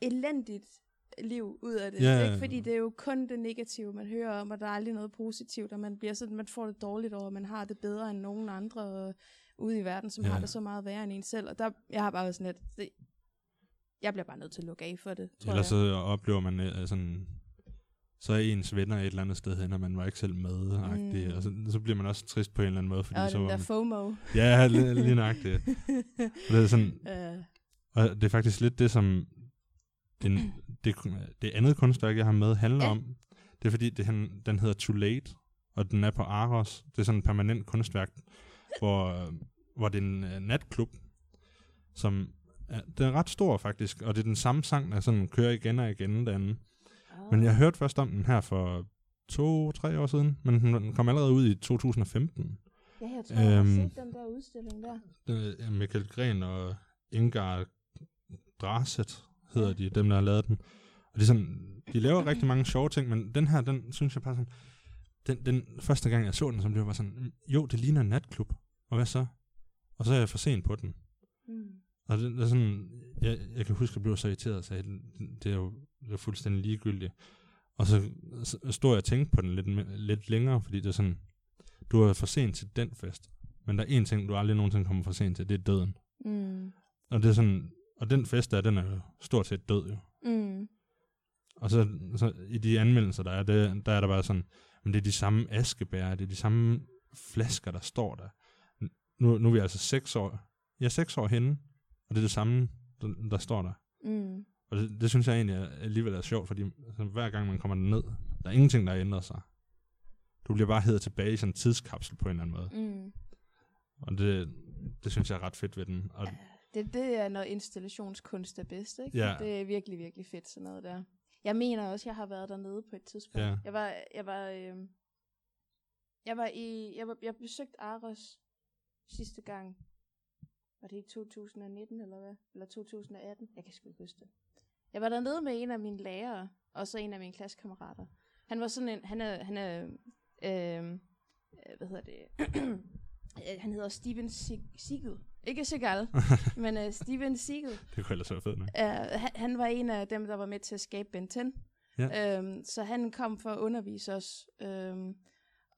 Speaker 3: elendigt liv ud af det.
Speaker 2: Ja,
Speaker 3: Ikke? Fordi det er jo kun det negative, man hører om, og der er aldrig noget positivt, og man, bliver sådan, man får det dårligt over, man har det bedre end nogen andre ude i verden, som
Speaker 2: ja.
Speaker 3: har det så meget værre end en selv. Og der, jeg har bare været sådan lidt, det, jeg bliver bare nødt til at lukke af for det, tror
Speaker 2: Ellers
Speaker 3: jeg.
Speaker 2: så oplever man øh, sådan, så er ens venner et eller andet sted hen, og man var ikke selv med, mm.
Speaker 3: Mm.
Speaker 2: og så, så bliver man også trist på en eller anden måde, fordi
Speaker 3: og
Speaker 2: så
Speaker 3: den
Speaker 2: var
Speaker 3: der
Speaker 2: man,
Speaker 3: FOMO.
Speaker 2: Ja, lige, lige nøjagtigt. <laughs> Og det er sådan,
Speaker 3: uh,
Speaker 2: og det er faktisk lidt det, som den, det, det andet kunstværk, jeg har med, handler
Speaker 3: Ja.
Speaker 2: om. Det er fordi, det, den hedder Too Late, og den er på Aros. Det er sådan et permanent kunstværk, hvor, øh, hvor det er en uh, natklub, som er, den er ret stor faktisk, og det er den samme sang, der sådan kører igen og igen derinde. Men jeg hørte først om den her for to-tre år siden, men den den kom allerede ud i 2015.
Speaker 3: Ja, jeg tror, jeg har
Speaker 2: øhm,
Speaker 3: set den der udstilling der.
Speaker 2: Det er Michael Gren og Ingar Draset hedder de, dem der har lavet den. Og er sådan, de laver rigtig mange sjove ting, men den her, den synes jeg bare sådan, den, den første gang jeg så den, som det var sådan, "Mm, jo, det ligner en natklub, og hvad så? Og så er jeg for sent på den.
Speaker 3: Mm.
Speaker 2: Og det, det er sådan, jeg, jeg kan huske, at jeg blev så irriteret og sagde, "Den- det er jo det er fuldstændig ligegyldigt. Og så, så stod jeg og tænkte på den lidt, lidt længere, fordi det er sådan, du er for sent til den fest. Men der er en ting, du aldrig nogensinde kommer for sent til, det er døden.
Speaker 3: Mm.
Speaker 2: Og det er sådan, og den fest der, den er jo stort set død jo.
Speaker 3: Mm.
Speaker 2: Og så, så i de anmeldelser, der er, det, der er der bare sådan, men det er de samme askebær, det er de samme flasker, der står der. Nu, nu er vi altså seks år, ja, seks år henne, og det er det samme, der, der står der.
Speaker 3: Mm.
Speaker 2: Og det, det synes jeg egentlig er, alligevel er sjovt, fordi altså, hver gang man kommer ned, der er ingenting, der har ændret sig. Du bliver bare heddet tilbage i sådan en tidskapsel på en eller anden måde.
Speaker 3: Mm.
Speaker 2: Og det, det synes jeg er ret fedt ved den. Og,
Speaker 3: Det, det er, når installationskunst er bedst, ikke?
Speaker 2: Ja.
Speaker 3: Det er virkelig, virkelig fedt, sådan noget der. Jeg mener også, jeg har været dernede på et tidspunkt.
Speaker 2: Ja.
Speaker 3: Jeg var, jeg var, øh, jeg var i, jeg, var, jeg besøgte Aros sidste gang var det i 2019 eller hvad? Eller 2018? Jeg kan sgu ikke huske det. Jeg var dernede med en af mine lærere, og så en af mine klassekammerater. Han var sådan en, han er, han er, øh, øh, hvad hedder det, <clears throat> Øh, han hedder Steven Sig- Siegel. Ikke <laughs> Seagal, men uh, Steven Siegel.
Speaker 2: Det kunne ellers være fedt nok.
Speaker 3: Uh, han, han var en af dem, der var med til at skabe Ben 10.
Speaker 2: Ja.
Speaker 3: Øhm, så han kom for at undervise os. Øhm,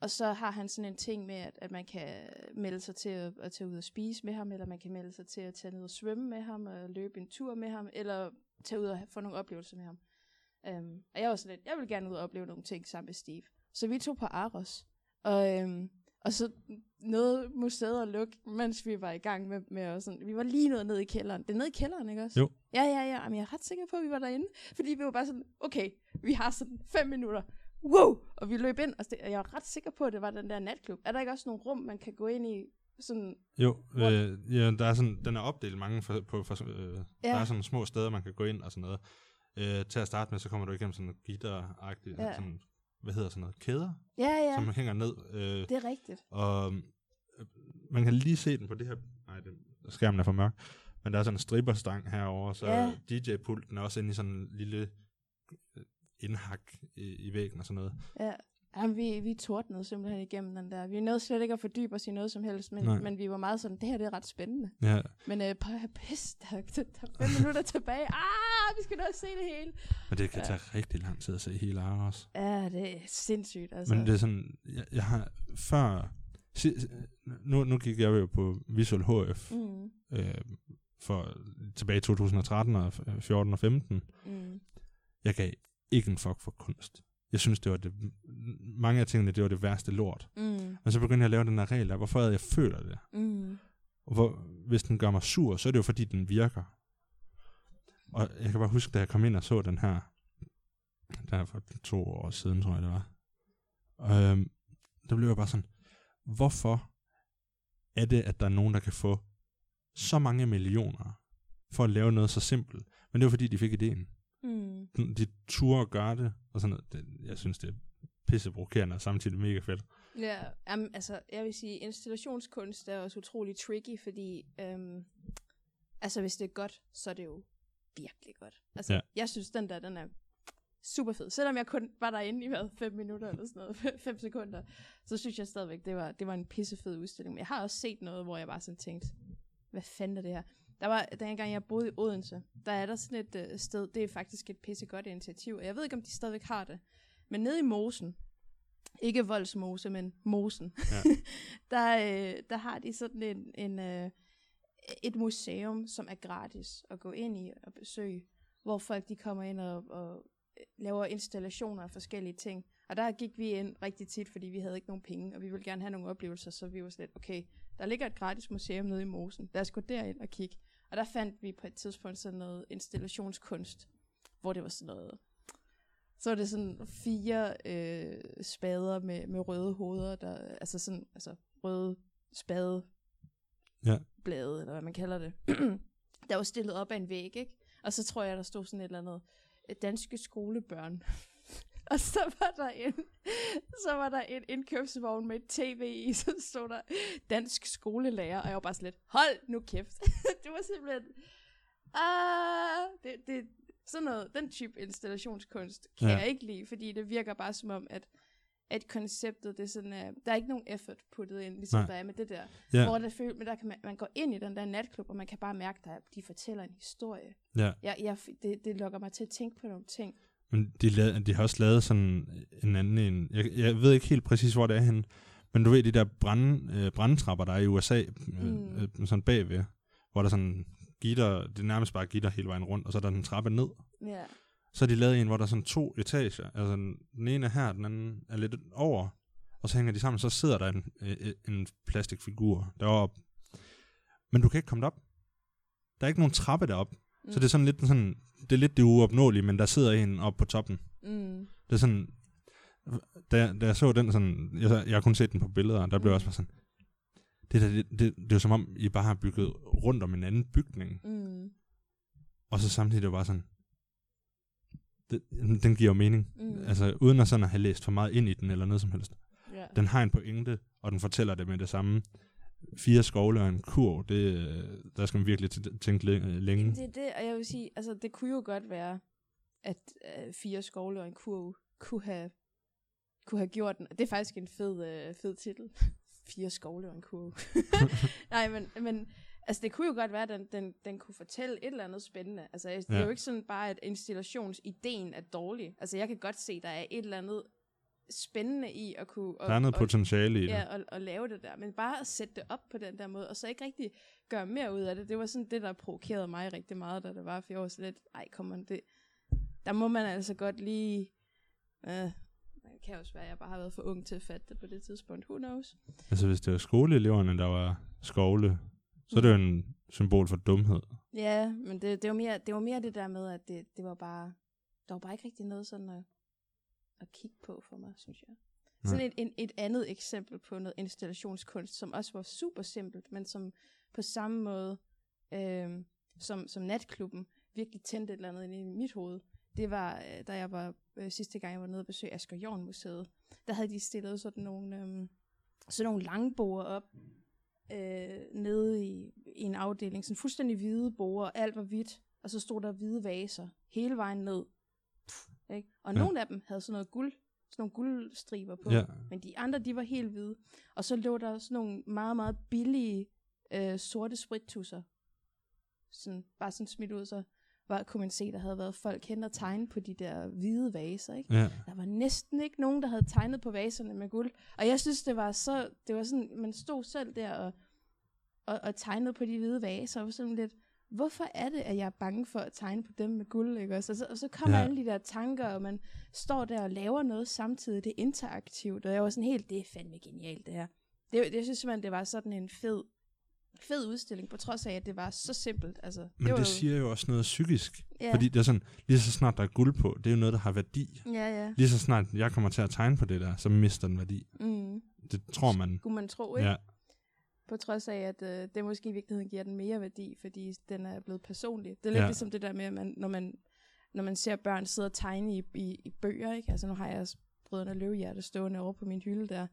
Speaker 3: og så har han sådan en ting med, at, at man kan melde sig til at, at tage ud og spise med ham, eller man kan melde sig til at tage ned og svømme med ham, og løbe en tur med ham, eller tage ud og få nogle oplevelser med ham. Øhm, og jeg var sådan lidt, jeg vil gerne ud og opleve nogle ting sammen med Steve. Så vi tog på Aros, og, øhm, og så nåede museet at lukke, mens vi var i gang med, med os. Sådan, vi var lige nået ned i kælderen. Det er nede i kælderen, ikke også?
Speaker 2: Jo.
Speaker 3: Ja, ja, ja. Men jeg er ret sikker på, at vi var derinde. Fordi vi var bare sådan, okay, vi har sådan fem minutter. Wow! Og vi løb ind, og og jeg er ret sikker på, at det var den der natklub. Er der ikke også nogle rum, man kan gå ind i? Sådan,
Speaker 2: Jo, øh, ja, der er sådan, den er opdelt mange for, på, for, øh, ja.
Speaker 3: Ja.
Speaker 2: der er sådan små steder, man kan gå ind og sådan noget. Øh, til at starte med, så kommer du igennem sådan noget gitter-agtigt,
Speaker 3: Ja.
Speaker 2: sådan, hvad hedder sådan noget, kæder,
Speaker 3: ja,
Speaker 2: ja. som hænger ned. Øh,
Speaker 3: det er rigtigt.
Speaker 2: og øh, man kan lige se den på det her, nej, den, skærmen er for mørk, men der er sådan en stripperstang herover, så
Speaker 3: Ja.
Speaker 2: DJ-pulten er også inde i sådan en lille øh, indhak i, i væggen og sådan noget.
Speaker 3: Ja. Jamen, vi, vi tordnede simpelthen igennem den der. Vi nåede slet ikke at fordybe os i noget som helst, men,
Speaker 2: Nej.
Speaker 3: men vi var meget sådan, det her det er ret spændende.
Speaker 2: Ja,
Speaker 3: Men øh, p- pis, der, der, der er fem minutter tilbage. Ah, vi skal nå at se det hele.
Speaker 2: men det kan tage rigtig lang tid at se hele Aros.
Speaker 3: Ja, det er sindssygt. Altså.
Speaker 2: Men det er sådan, jeg, jeg har før, nu, nu gik jeg jo på Visual HF
Speaker 3: Mm,
Speaker 2: øh, for tilbage i 2013 og f- 14 og 15.
Speaker 3: mm,
Speaker 2: Jeg gav ikke en fuck for kunst. Jeg synes, det var det, mange af tingene, det var det værste lort.
Speaker 3: mm,
Speaker 2: Men så begyndte jeg at lave den her regel der, hvorfor jeg føler det?
Speaker 3: mm.
Speaker 2: Og hvor, hvis den gør mig sur, så er det jo fordi, den virker. Og jeg kan bare huske, da jeg kom ind og så den her, der for to år siden, tror jeg det var. Øhm, der blev jeg bare sådan, hvorfor er det, at der er nogen, der kan få så mange millioner for at lave noget så simpelt? Men det var fordi, de fik ideen.
Speaker 3: Mm.
Speaker 2: De turde at gøre det, og sådan noget. Det, jeg synes, det er pisseprovokerende og samtidig mega fedt.
Speaker 3: Ja, um, altså jeg vil sige, installationskunst er også utrolig tricky, fordi um, altså hvis det er godt, så er det jo virkelig godt. Altså
Speaker 2: Ja.
Speaker 3: jeg synes, den der, den er super fed. Selvom jeg kun var derinde i hvad, fem minutter eller sådan noget, <laughs> fem sekunder, så synes jeg stadigvæk, det var, det var en pissefed udstilling. Men jeg har også set noget, hvor jeg bare sådan tænkte, hvad fanden er det her? Der var, dengang jeg boede i Odense, der er der sådan et øh, sted, det er faktisk et pissegodt initiativ, og jeg ved ikke, om de stadigvæk har det, men nede i Mosen, ikke Voldsmose, men Mosen,
Speaker 2: Ja. <laughs>
Speaker 3: der, øh, der har de sådan en, en øh, et museum, som er gratis at gå ind i og besøge, hvor folk de kommer ind og, og øh, laver installationer af forskellige ting. Og der gik vi ind rigtig tit, fordi vi havde ikke nogen penge, og vi ville gerne have nogle oplevelser, så vi var sådan lidt, okay, der ligger et gratis museum nede i Mosen, lad os gå derind og kigge. Og der fandt vi på et tidspunkt sådan noget installationskunst, hvor det var sådan noget, så var det sådan fire øh, spader med, med røde hoveder, der, altså sådan, altså røde spade
Speaker 2: Ja.
Speaker 3: blade, eller hvad man kalder det, <clears throat> der var stillet op af en væg, ikke? Og så tror jeg, der stod sådan et eller andet, øh, danske skolebørn. <laughs> <laughs> og så var der en, så var der en indkøbsvogn med et tv i, <laughs> så stod der dansk skolelærer, og jeg var bare sådan lidt, hold nu kæft. <laughs> det var simpelthen, ah, det, det, sådan noget, den type installationskunst kan
Speaker 2: Ja.
Speaker 3: jeg ikke lide, fordi det virker bare som om, at at konceptet, det er sådan, uh, der er ikke nogen effort puttet ind, ligesom
Speaker 2: Nej.
Speaker 3: der er med det der.
Speaker 2: Ja.
Speaker 3: Hvor der, føl, men der kan man, man går ind i den der natklub, og man kan bare mærke, at de fortæller en historie.
Speaker 2: Ja.
Speaker 3: Jeg, jeg, det, det lokker mig til at tænke på nogle ting.
Speaker 2: Men de, lavede, de har også lavet sådan en anden en. Jeg, jeg ved ikke helt præcis, hvor det er henne. Men du ved, de der brand, øh, brandtrapper, der er i USA, øh,
Speaker 3: Mm.
Speaker 2: øh, sådan bagved, hvor der er sådan gitter, det er nærmest bare gitter hele vejen rundt, og så er der en trappe ned.
Speaker 3: Ja.
Speaker 2: Så har de lavet en, hvor der er sådan to etager. Altså den- den ene er her, den anden er lidt over. Og så hænger de sammen, så sidder der en, øh, en plastikfigur deroppe. Men du kan ikke komme derop. Der er ikke nogen trappe derop. Mm. Så det er sådan lidt sådan, det er lidt det uopnåelige, men der sidder en oppe på toppen.
Speaker 3: Mm.
Speaker 2: Det er sådan, da, da jeg så den sådan, jeg, jeg har kun set den på billeder, der blev jeg også bare sådan, det, der, det, det, det er jo som om, I bare har bygget rundt om en anden bygning,
Speaker 3: Mm.
Speaker 2: og så samtidig er det bare sådan, det, den giver jo mening.
Speaker 3: Mm.
Speaker 2: Altså, uden at sådan at have læst for meget ind i den, eller noget som helst.
Speaker 3: Ja.
Speaker 2: Den har en pointe, og den fortæller det med det samme. Fire skovle og en kurv, det, der skal man virkelig tænke læ- længe.
Speaker 3: Det er det, og jeg vil sige, altså det kunne jo godt være, at øh, fire skovle og en kurv kunne have, kunne have gjort den. Det er faktisk en fed, øh, fed titel. <laughs> fire skovle og en kurv. <laughs> Nej, men, men altså det kunne jo godt være, at den, den, den kunne fortælle et eller andet spændende. Altså det er
Speaker 2: Ja.
Speaker 3: jo ikke sådan bare, at installationsideen er dårlig. Altså jeg kan godt se, der er et eller andet spændende i at kunne...
Speaker 2: Der er noget
Speaker 3: at,
Speaker 2: potentiale i det.
Speaker 3: Ja, og, og lave det der. Men bare at sætte det op på den der måde, og så ikke rigtig gøre mere ud af det. Det var sådan det, der provokerede mig rigtig meget, da det var, for jeg var så lidt, ej, kom on, det... Der må man altså godt lige... Øh, det kan også være, at jeg bare har været for ung til at fatte det på det tidspunkt. Who knows?
Speaker 2: Altså hvis det var skoleeleverne, der var skovle, så er det jo en symbol for dumhed.
Speaker 3: Ja, men det, det, var mere, det var mere det der med, at det, det var bare... Der var bare ikke rigtig noget sådan at, at kigge på for mig, synes jeg. Sådan et, en, et andet eksempel på noget installationskunst, som også var super simpelt, men som på samme måde øh, som, som natklubben virkelig tændte et eller andet ind i mit hoved. Det var, øh, da jeg var øh, sidste gang, jeg var nede og besøge Asger Jorn Museet. Der havde de stillet sådan nogle, øh, sådan nogle langbord op øh, nede i, i en afdeling. Sådan fuldstændig hvide borde, alt var hvidt. Og så stod der hvide vaser hele vejen ned. Ikke? Og
Speaker 2: ja.
Speaker 3: nogle af dem havde sådan noget guld, sådan nogle guldstriber på.
Speaker 2: Ja.
Speaker 3: Men de andre, de var helt hvide. Og så lå der sådan nogle meget, meget billige øh, sorte sprittusser. Sådan, bare sådan smidt ud, så var, kunne man se, der havde været folk hen og tegne på de der hvide vaser, ikke?
Speaker 2: Ja.
Speaker 3: Der var næsten ikke nogen, der havde tegnet på vaserne med guld. Og jeg synes, det var så, det var sådan, man stod selv der og, og, og tegnede på de hvide vaser, og var sådan lidt, hvorfor er det, at jeg er bange for at tegne på dem med guld, ikke også? Og så, og så kommer
Speaker 2: Ja.
Speaker 3: alle de der tanker, og man står der og laver noget samtidig, det er interaktivt, og jeg var sådan helt, det er fandme genialt, det her. Det, det jeg synes simpelthen, det var sådan en fed, fed udstilling, på trods af, at det var så simpelt. Altså,
Speaker 2: Men
Speaker 3: var
Speaker 2: det
Speaker 3: jo-
Speaker 2: siger jo også noget psykisk.
Speaker 3: ja,
Speaker 2: Fordi det er sådan, lige så snart der er guld på, det er jo noget, der har værdi.
Speaker 3: Ja, ja.
Speaker 2: Lige så snart jeg kommer til at tegne på det der, så mister den værdi.
Speaker 3: Mm.
Speaker 2: Det tror man.
Speaker 3: Skulle man tro, ikke?
Speaker 2: Ja,
Speaker 3: På trods af, at øh, det måske i virkeligheden giver den mere værdi, fordi den er blevet personlig. Det er lidt
Speaker 2: Ja.
Speaker 3: ligesom det der med, at man, når, man, når man ser børn sidde og tegne i, i, i bøger, ikke? Altså nu har jeg Brødrene Løvehjerte stående over på min hylde der.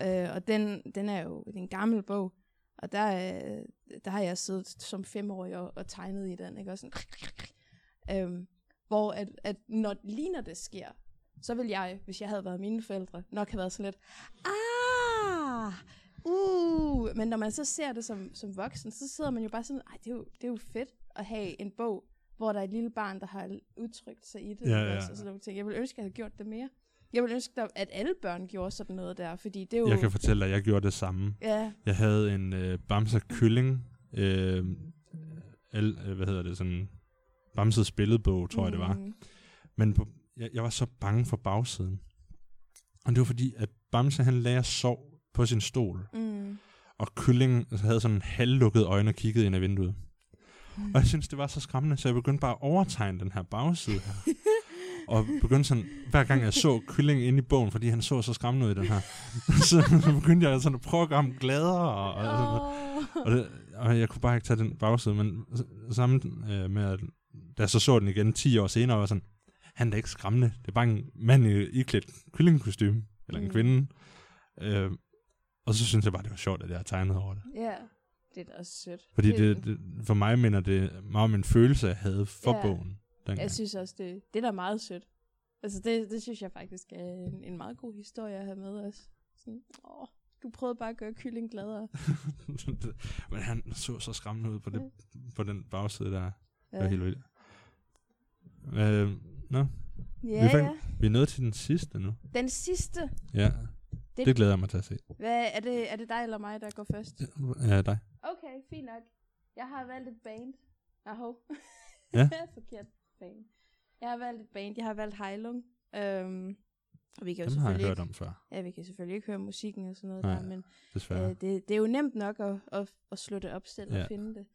Speaker 3: Ja. Øh, og den, den er jo en gammel bog, og der, øh, der har jeg siddet som femårig og, og tegnet i den, ikke? Og sådan, øhm, hvor at, at når lige når det sker, så vil jeg, hvis jeg havde været mine forældre, nok have været sådan lidt, ah, uh, men når man så ser det som, som voksen, så sidder man jo bare sådan, ej, det er jo, det er jo fedt at have en bog, hvor der er et lille barn, der har udtrykt sig i det.
Speaker 2: Ja, ja.
Speaker 3: også, Og sådan nogle ting. Jeg vil ønske, at jeg havde gjort det mere. Jeg vil ønske, at alle børn gjorde sådan noget der, fordi det er jo...
Speaker 2: jeg kan fortælle dig, at jeg gjorde det samme.
Speaker 3: Ja,
Speaker 2: Jeg havde en øh, Bamser kylling, øh, el, øh, hvad hedder det, sådan Bamses billedbog, tror jeg det var.
Speaker 3: Mm.
Speaker 2: Men på, jeg, jeg var så bange for bagsiden. Og det var fordi, at Bamse han lagde og sov på sin stol,
Speaker 3: Mm.
Speaker 2: og kyllingen havde sådan halvlukkede øjne og kiggede ind ad vinduet.
Speaker 3: Mm.
Speaker 2: Og jeg synes, det var så skræmmende, så jeg begyndte bare at overtegne den her bagside her. <laughs> og begyndte sådan, hver gang jeg så kylling inde i bogen, fordi han så så skræmmende ud i den her, <laughs> så, begyndte jeg sådan at prøve at gøre ham gladere, og, og, sådan, og, det, og jeg kunne bare ikke tage den bagside, men sammen øh, med, at da jeg så så den igen 10 år senere, var sådan, han er da ikke skræmmende, det er bare en mand i iklædt kyllingkostyme, eller en
Speaker 3: Mm.
Speaker 2: kvinde. Øh, og så synes jeg bare, det var sjovt, at jeg har tegnet over det.
Speaker 3: Ja, det er da også sødt.
Speaker 2: Fordi det, det, for mig minder det meget om en følelse, jeg havde for
Speaker 3: Ja.
Speaker 2: bogen. Dengang.
Speaker 3: Jeg synes også, det, det er da meget sødt. Altså, det, det synes jeg faktisk er en, en meget god historie at have med os. Sådan, åh, du prøvede bare at gøre kylling gladere. <laughs>
Speaker 2: Men han så så skræmmende ud på, det, på den bagside der. Det var
Speaker 3: Ja,
Speaker 2: helt vildt. Øh, nå,
Speaker 3: ja,
Speaker 2: vi er færdige.
Speaker 3: ja.
Speaker 2: vi er nået til den sidste nu.
Speaker 3: Den sidste.
Speaker 2: Ja,
Speaker 3: Det-
Speaker 2: det glæder jeg mig til at se.
Speaker 3: Hvad, er, det, er det dig eller mig, der går først?
Speaker 2: Ja, dig.
Speaker 3: Okay, fint nok. Jeg har valgt et band. Aho.
Speaker 2: Ja. <laughs>
Speaker 3: Forkert band. Jeg har valgt et band. Jeg har valgt Heilung. Øhm, og vi kan jo
Speaker 2: Dem har jeg hørt
Speaker 3: ikke,
Speaker 2: om før,
Speaker 3: Ja, vi kan selvfølgelig ikke høre musikken og sådan noget
Speaker 2: Nej,
Speaker 3: der, men
Speaker 2: desværre.
Speaker 3: øh, det, det er jo nemt nok at, at, at slå det op selv
Speaker 2: Ja.
Speaker 3: og finde det.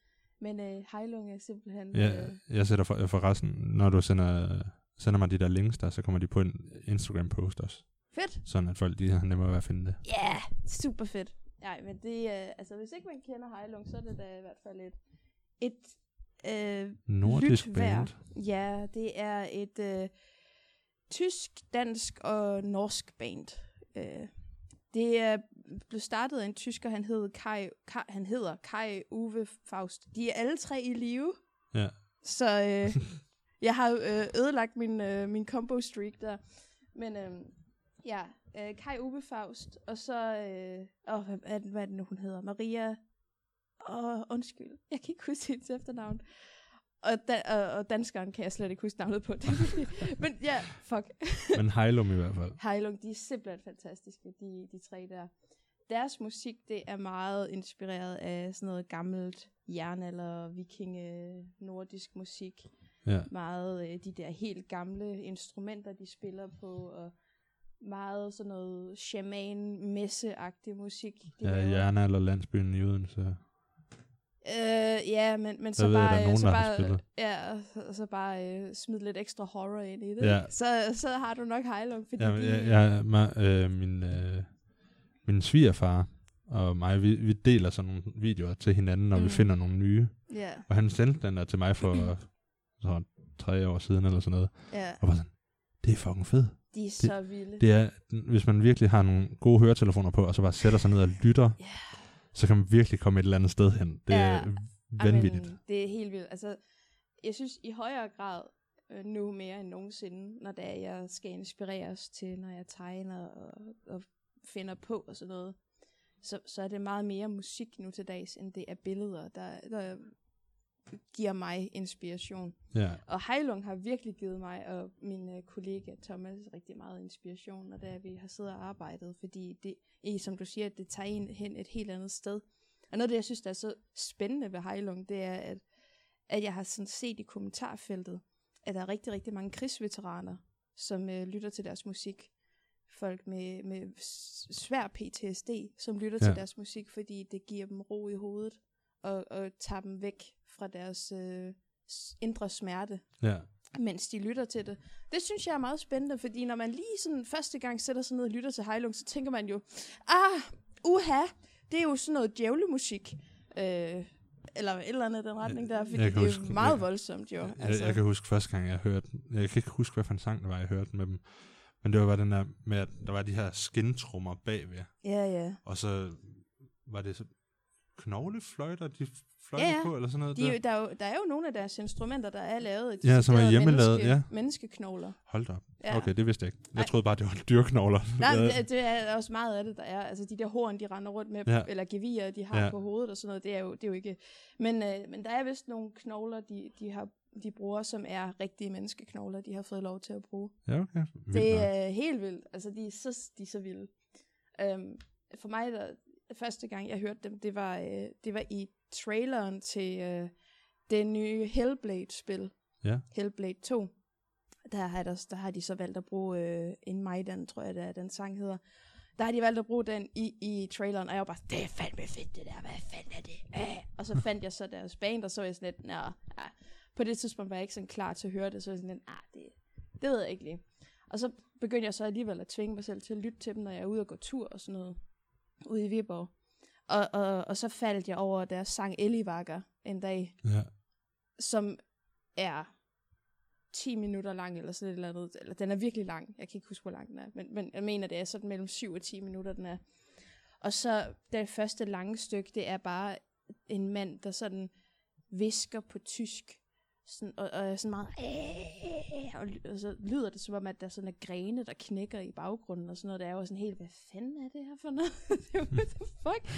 Speaker 3: Men øh, Heilung er simpelthen...
Speaker 2: Ja,
Speaker 3: Øh,
Speaker 2: jeg sætter for, forresten, når du sender, sender mig de der links der, så kommer de på en Instagram-post også.
Speaker 3: Fedt!
Speaker 2: Sådan at folk de har nemmere ved at finde det.
Speaker 3: Ja, yeah, super fedt. Nej, men det er... altså, hvis ikke man kender Heilung, så er det da i hvert fald et... Et øh,
Speaker 2: Nordisk band.
Speaker 3: Ja, det er et øh, tysk, dansk og norsk band. Øh, det er blev startet af en tysker, han, hed Kai, Kai, han hedder Kai Uwe Faust. De er alle tre i live.
Speaker 2: Ja.
Speaker 3: Så øh, <laughs> jeg har øh, ødelagt min, øh, min combo streak der. Men øh, ja, øh, Kai Uwe Faust, og så, øh, åh, hvad, hvad, hvad er det nu, hun hedder? Maria, åh, undskyld, jeg kan ikke huske hendes efternavn. Og, da, og, og danskeren kan jeg slet ikke huske navnet på. <laughs> Men ja, fuck. <laughs>
Speaker 2: Men Heilum i hvert fald.
Speaker 3: Heilung, de er simpelthen fantastiske, de, de tre der. Deres musik, det er meget inspireret af sådan noget gammelt jernalder, vikinge, nordisk musik.
Speaker 2: Ja.
Speaker 3: Meget øh, de der helt gamle instrumenter, de spiller på, og meget sådan noget shaman messeagtig musik. De
Speaker 2: Ja,
Speaker 3: laver.
Speaker 2: Jern eller landsbyen i Odense.
Speaker 3: Øh, ja, men, men så
Speaker 2: ved
Speaker 3: bare,
Speaker 2: er nogen,
Speaker 3: så bare, ja, så bare øh, smid lidt ekstra horror ind i det.
Speaker 2: Ja.
Speaker 3: Så, så har du nok Heilung, fordi
Speaker 2: Ja,
Speaker 3: de,
Speaker 2: jeg, jeg, øh, min, øh, min svigerfar og mig, vi, vi deler sådan nogle videoer til hinanden, når mm. vi finder nogle nye.
Speaker 3: ja,
Speaker 2: Og han sendte den der til mig for <clears throat> så, tre år siden eller sådan noget.
Speaker 3: ja,
Speaker 2: Og var sådan, det er fucking fedt.
Speaker 3: De er så vilde.
Speaker 2: Det er, hvis man virkelig har nogle gode høretelefoner på, og så bare sætter sig ned og lytter,
Speaker 3: Ja.
Speaker 2: så kan man virkelig komme et eller andet sted hen. Det
Speaker 3: Ja.
Speaker 2: er vanvittigt.
Speaker 3: Amen, det er helt vildt. Altså, jeg synes i højere grad øh, nu mere end nogensinde, når det er, jeg skal inspireres til, når jeg tegner og, og finder på og sådan noget, så, så er det meget mere musik nu til dags, end det er billeder, der, der giver mig inspiration.
Speaker 2: Ja.
Speaker 3: Og Heilung har virkelig givet mig og min øh, kollega Thomas rigtig meget inspiration, når det er, vi har siddet og arbejdet, fordi det, i, som du siger, det tager en hen et helt andet sted. Og noget af det, jeg synes, der er så spændende ved Heilung, det er, at, at jeg har sådan set i kommentarfeltet, at der er rigtig, rigtig mange krigsveteraner, som øh, lytter til deres musik. Folk med, med svær PTSD, som lytter. Ja. til deres musik, fordi det giver dem ro i hovedet, og, og tager dem væk fra deres øh, indre smerte
Speaker 2: ja.
Speaker 3: mens de lytter til det. Det synes jeg er meget spændende, fordi når man lige sådan første gang sætter sig ned og lytter til Heilung, så tænker man jo, ah, uha, det er jo sådan noget djævlemusik. Øh, eller et eller andet i den retning der, fordi
Speaker 2: jeg
Speaker 3: det er
Speaker 2: huske-
Speaker 3: jo meget
Speaker 2: jeg-
Speaker 3: voldsomt jo.
Speaker 2: Jeg, altså. jeg kan huske første gang, jeg hørte den. Jeg kan ikke huske, hvad for en sang det var, jeg hørte med dem. Men det var bare den der med, at der var de her skintrummer bagved.
Speaker 3: Ja, ja.
Speaker 2: Og så var det så knoglefløjter, de fløjter
Speaker 3: Ja, ja.
Speaker 2: på, eller sådan noget
Speaker 3: De, er
Speaker 2: der.
Speaker 3: der, er jo, der er jo nogle af deres instrumenter, der er lavet
Speaker 2: Ja, som er hjemmelavet,
Speaker 3: menneske,
Speaker 2: ja.
Speaker 3: menneskeknogler.
Speaker 2: Hold da op.
Speaker 3: Ja.
Speaker 2: Okay, det vidste jeg ikke. Jeg troede bare, det var dyrknogler.
Speaker 3: Nej, <laughs> det, det er også meget af det, der er. Altså de der horn, de render rundt med,
Speaker 2: Ja.
Speaker 3: eller gevier, de har
Speaker 2: Ja.
Speaker 3: på hovedet og sådan noget, det er jo, det er jo ikke... Men, øh, men der er vist nogle knogler, de, de, har, de bruger, som er rigtige menneskeknogler, de har fået lov til at bruge.
Speaker 2: ja, okay. Vildt
Speaker 3: Det er helt vildt. Altså, de er så, de er så vilde. Um, for mig, der, første gang jeg hørte dem, det var, øh, det var i traileren til øh, det nye Hellblade-spil.
Speaker 2: Ja.
Speaker 3: Hellblade 2. Der har, der, der har de så valgt at bruge øh, en Maidan, tror jeg, det er, den sang hedder. Der har de valgt at bruge den i, i traileren, og jeg var bare, det er fandme fedt det der, hvad fanden er det? Æh. Og så fandt jeg så deres band, og så var jeg sådan lidt, ja. på det tidspunkt var jeg ikke sådan klar til at høre det, så var jeg sådan lidt, ah, det, det ved jeg ikke lige. Og så begyndte jeg så alligevel at tvinge mig selv til at lytte til dem, når jeg er ude og gå tur og sådan noget, ude i Viborg. Og, og, og så faldt jeg over deres sang Ellivakker en dag,
Speaker 2: Ja.
Speaker 3: som er 10 minutter lang, eller sådan et eller andet. Eller, den er virkelig lang. Jeg kan ikke huske, hvor lang den er. Men, men jeg mener, det er sådan mellem 7 og 10 minutter, den er. Og så det første lange stykke, det er bare en mand, der sådan visker på tysk. Sådan, og, og sådan meget... Og, og så lyder det som om, at der sådan er grene, der knækker i baggrunden og sådan noget. Der er jo sådan helt, hvad fanden er det her for noget? <laughs> What the fuck?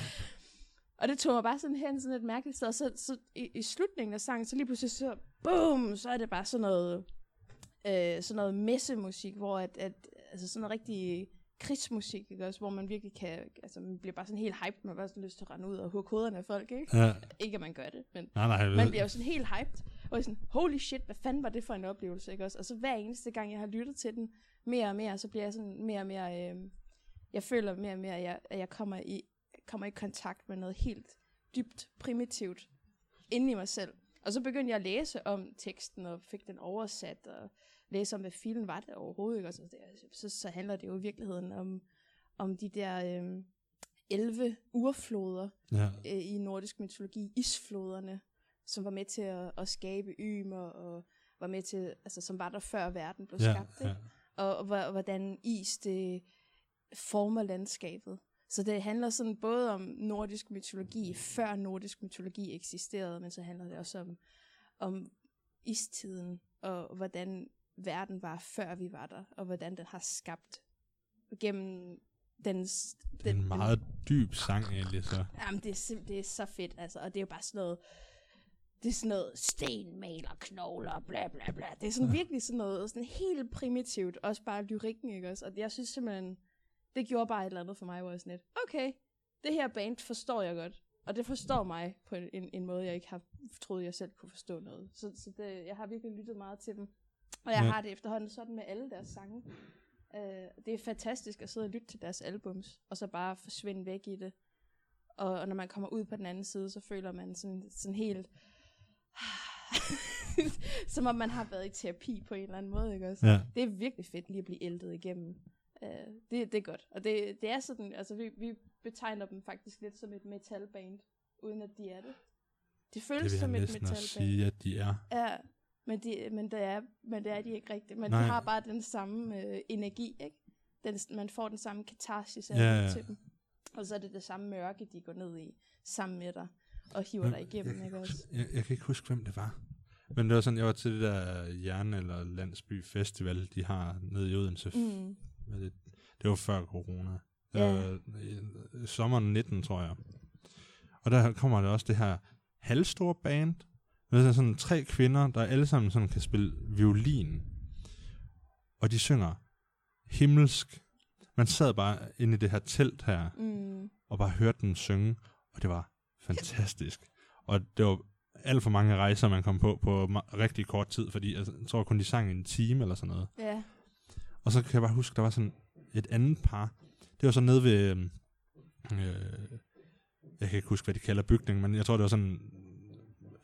Speaker 3: Og det tog mig bare sådan hen, sådan et mærkeligt sted. Og så, så i, i slutningen af sangen, så lige pludselig så, boom, så er det bare sådan noget, øh, sådan noget messemusik, hvor at, at altså sådan noget rigtig krigsmusik, ikke også, hvor man virkelig kan, altså man bliver bare sådan helt hyped, man har bare sådan lyst til at rende ud og hugge hovederne af folk, ikke?
Speaker 2: ja.
Speaker 3: Ikke at man gør det, men
Speaker 2: Nej, nej.
Speaker 3: man bliver jo sådan helt hyped, og jeg sådan, holy shit, hvad fanden var det for en oplevelse, ikke også? Og så hver eneste gang, jeg har lyttet til den mere og mere, så bliver jeg sådan mere og mere, øh, jeg føler mere og mere, at jeg, at jeg kommer i, kommer i kontakt med noget helt dybt primitivt inde i mig selv. Og så begyndte jeg at læse om teksten, og fik den oversat, og læse om, hvad filen var det overhovedet, ikke? Og så, så, så handler det jo i virkeligheden om, om de der øh, 11 urfloder,
Speaker 2: Ja.
Speaker 3: øh, i nordisk mytologi, isfloderne, som var med til at, at skabe Ymer, og var med til, altså som var der før verden blev
Speaker 2: Ja,
Speaker 3: skabt, ikke?
Speaker 2: ja.
Speaker 3: Og, og hvor- hvordan is det former landskabet. Så det handler sådan både om nordisk mytologi, før nordisk mytologi eksisterede, men så handler det også om, om istiden, og hvordan verden var, før vi var der, og hvordan den har skabt gennem dens...
Speaker 2: Det er en meget dyb sang egentlig, så.
Speaker 3: Jamen, det er, det er så fedt, altså, og det er jo bare sådan noget, det er sådan noget sten, maler, knogler, bla bla bla. Det er sådan virkelig sådan noget, sådan helt primitivt, også bare lyrikken, ikke også? Og jeg synes simpelthen, det gjorde bare et eller andet for mig, hvor jeg sådan lidt, okay, det her band forstår jeg godt, og det forstår mig på en, en, en måde, jeg ikke har troet, jeg selv kunne forstå noget. Så, så det, jeg har virkelig lyttet meget til dem. Og jeg
Speaker 2: Ja.
Speaker 3: har det efterhånden sådan med alle deres sange. Øh, det er fantastisk at sidde og lytte til deres albums, og så bare forsvinde væk i det. Og, og når man kommer ud på den anden side, så føler man sådan, sådan helt... <sighs> som om man har været i terapi på en eller anden måde, ikke også?
Speaker 2: Ja.
Speaker 3: Det er virkelig fedt lige at blive ældet igennem. Uh, det, det er godt. Og det, det er sådan, altså vi, vi betegner dem faktisk lidt som et metalband, uden at de er det. Det føles
Speaker 2: Det
Speaker 3: som et metalband.
Speaker 2: sige, at de er.
Speaker 3: Ja, men, de, men, det er, men det er de ikke rigtigt. Men
Speaker 2: Nej.
Speaker 3: de har bare den samme øh, energi, ikke? Den, man får den samme katarsis af
Speaker 2: ja,
Speaker 3: ja. til dem. Og så er det det samme mørke, de går ned i, sammen med dig, og hiver
Speaker 2: Men
Speaker 3: dig igennem,
Speaker 2: jeg,
Speaker 3: ikke også?
Speaker 2: jeg, jeg kan ikke huske, hvem det var. Men det var sådan, jeg var til det der Jern- eller Landsby Festival, de har nede i Odense.
Speaker 3: Mm.
Speaker 2: Det, det var før corona.
Speaker 3: Ja.
Speaker 2: Øh, sommeren 19, tror jeg. Og der kommer der også det her halvstore band. Det er sådan tre kvinder, der alle sammen sådan kan spille violin. Og de synger himmelsk. Man sad bare inde i det her telt her,
Speaker 3: Mm.
Speaker 2: og bare hørte dem synge, og det var fantastisk. Og det var alt for mange rejser, man kom på på rigtig kort tid, fordi altså, jeg tror kun, de sang en time eller sådan noget.
Speaker 3: Ja.
Speaker 2: Og så kan jeg bare huske, der var sådan et andet par. Det var så nede ved... øhm, Øh, jeg kan ikke huske, hvad de kalder bygningen, men jeg tror, det var sådan...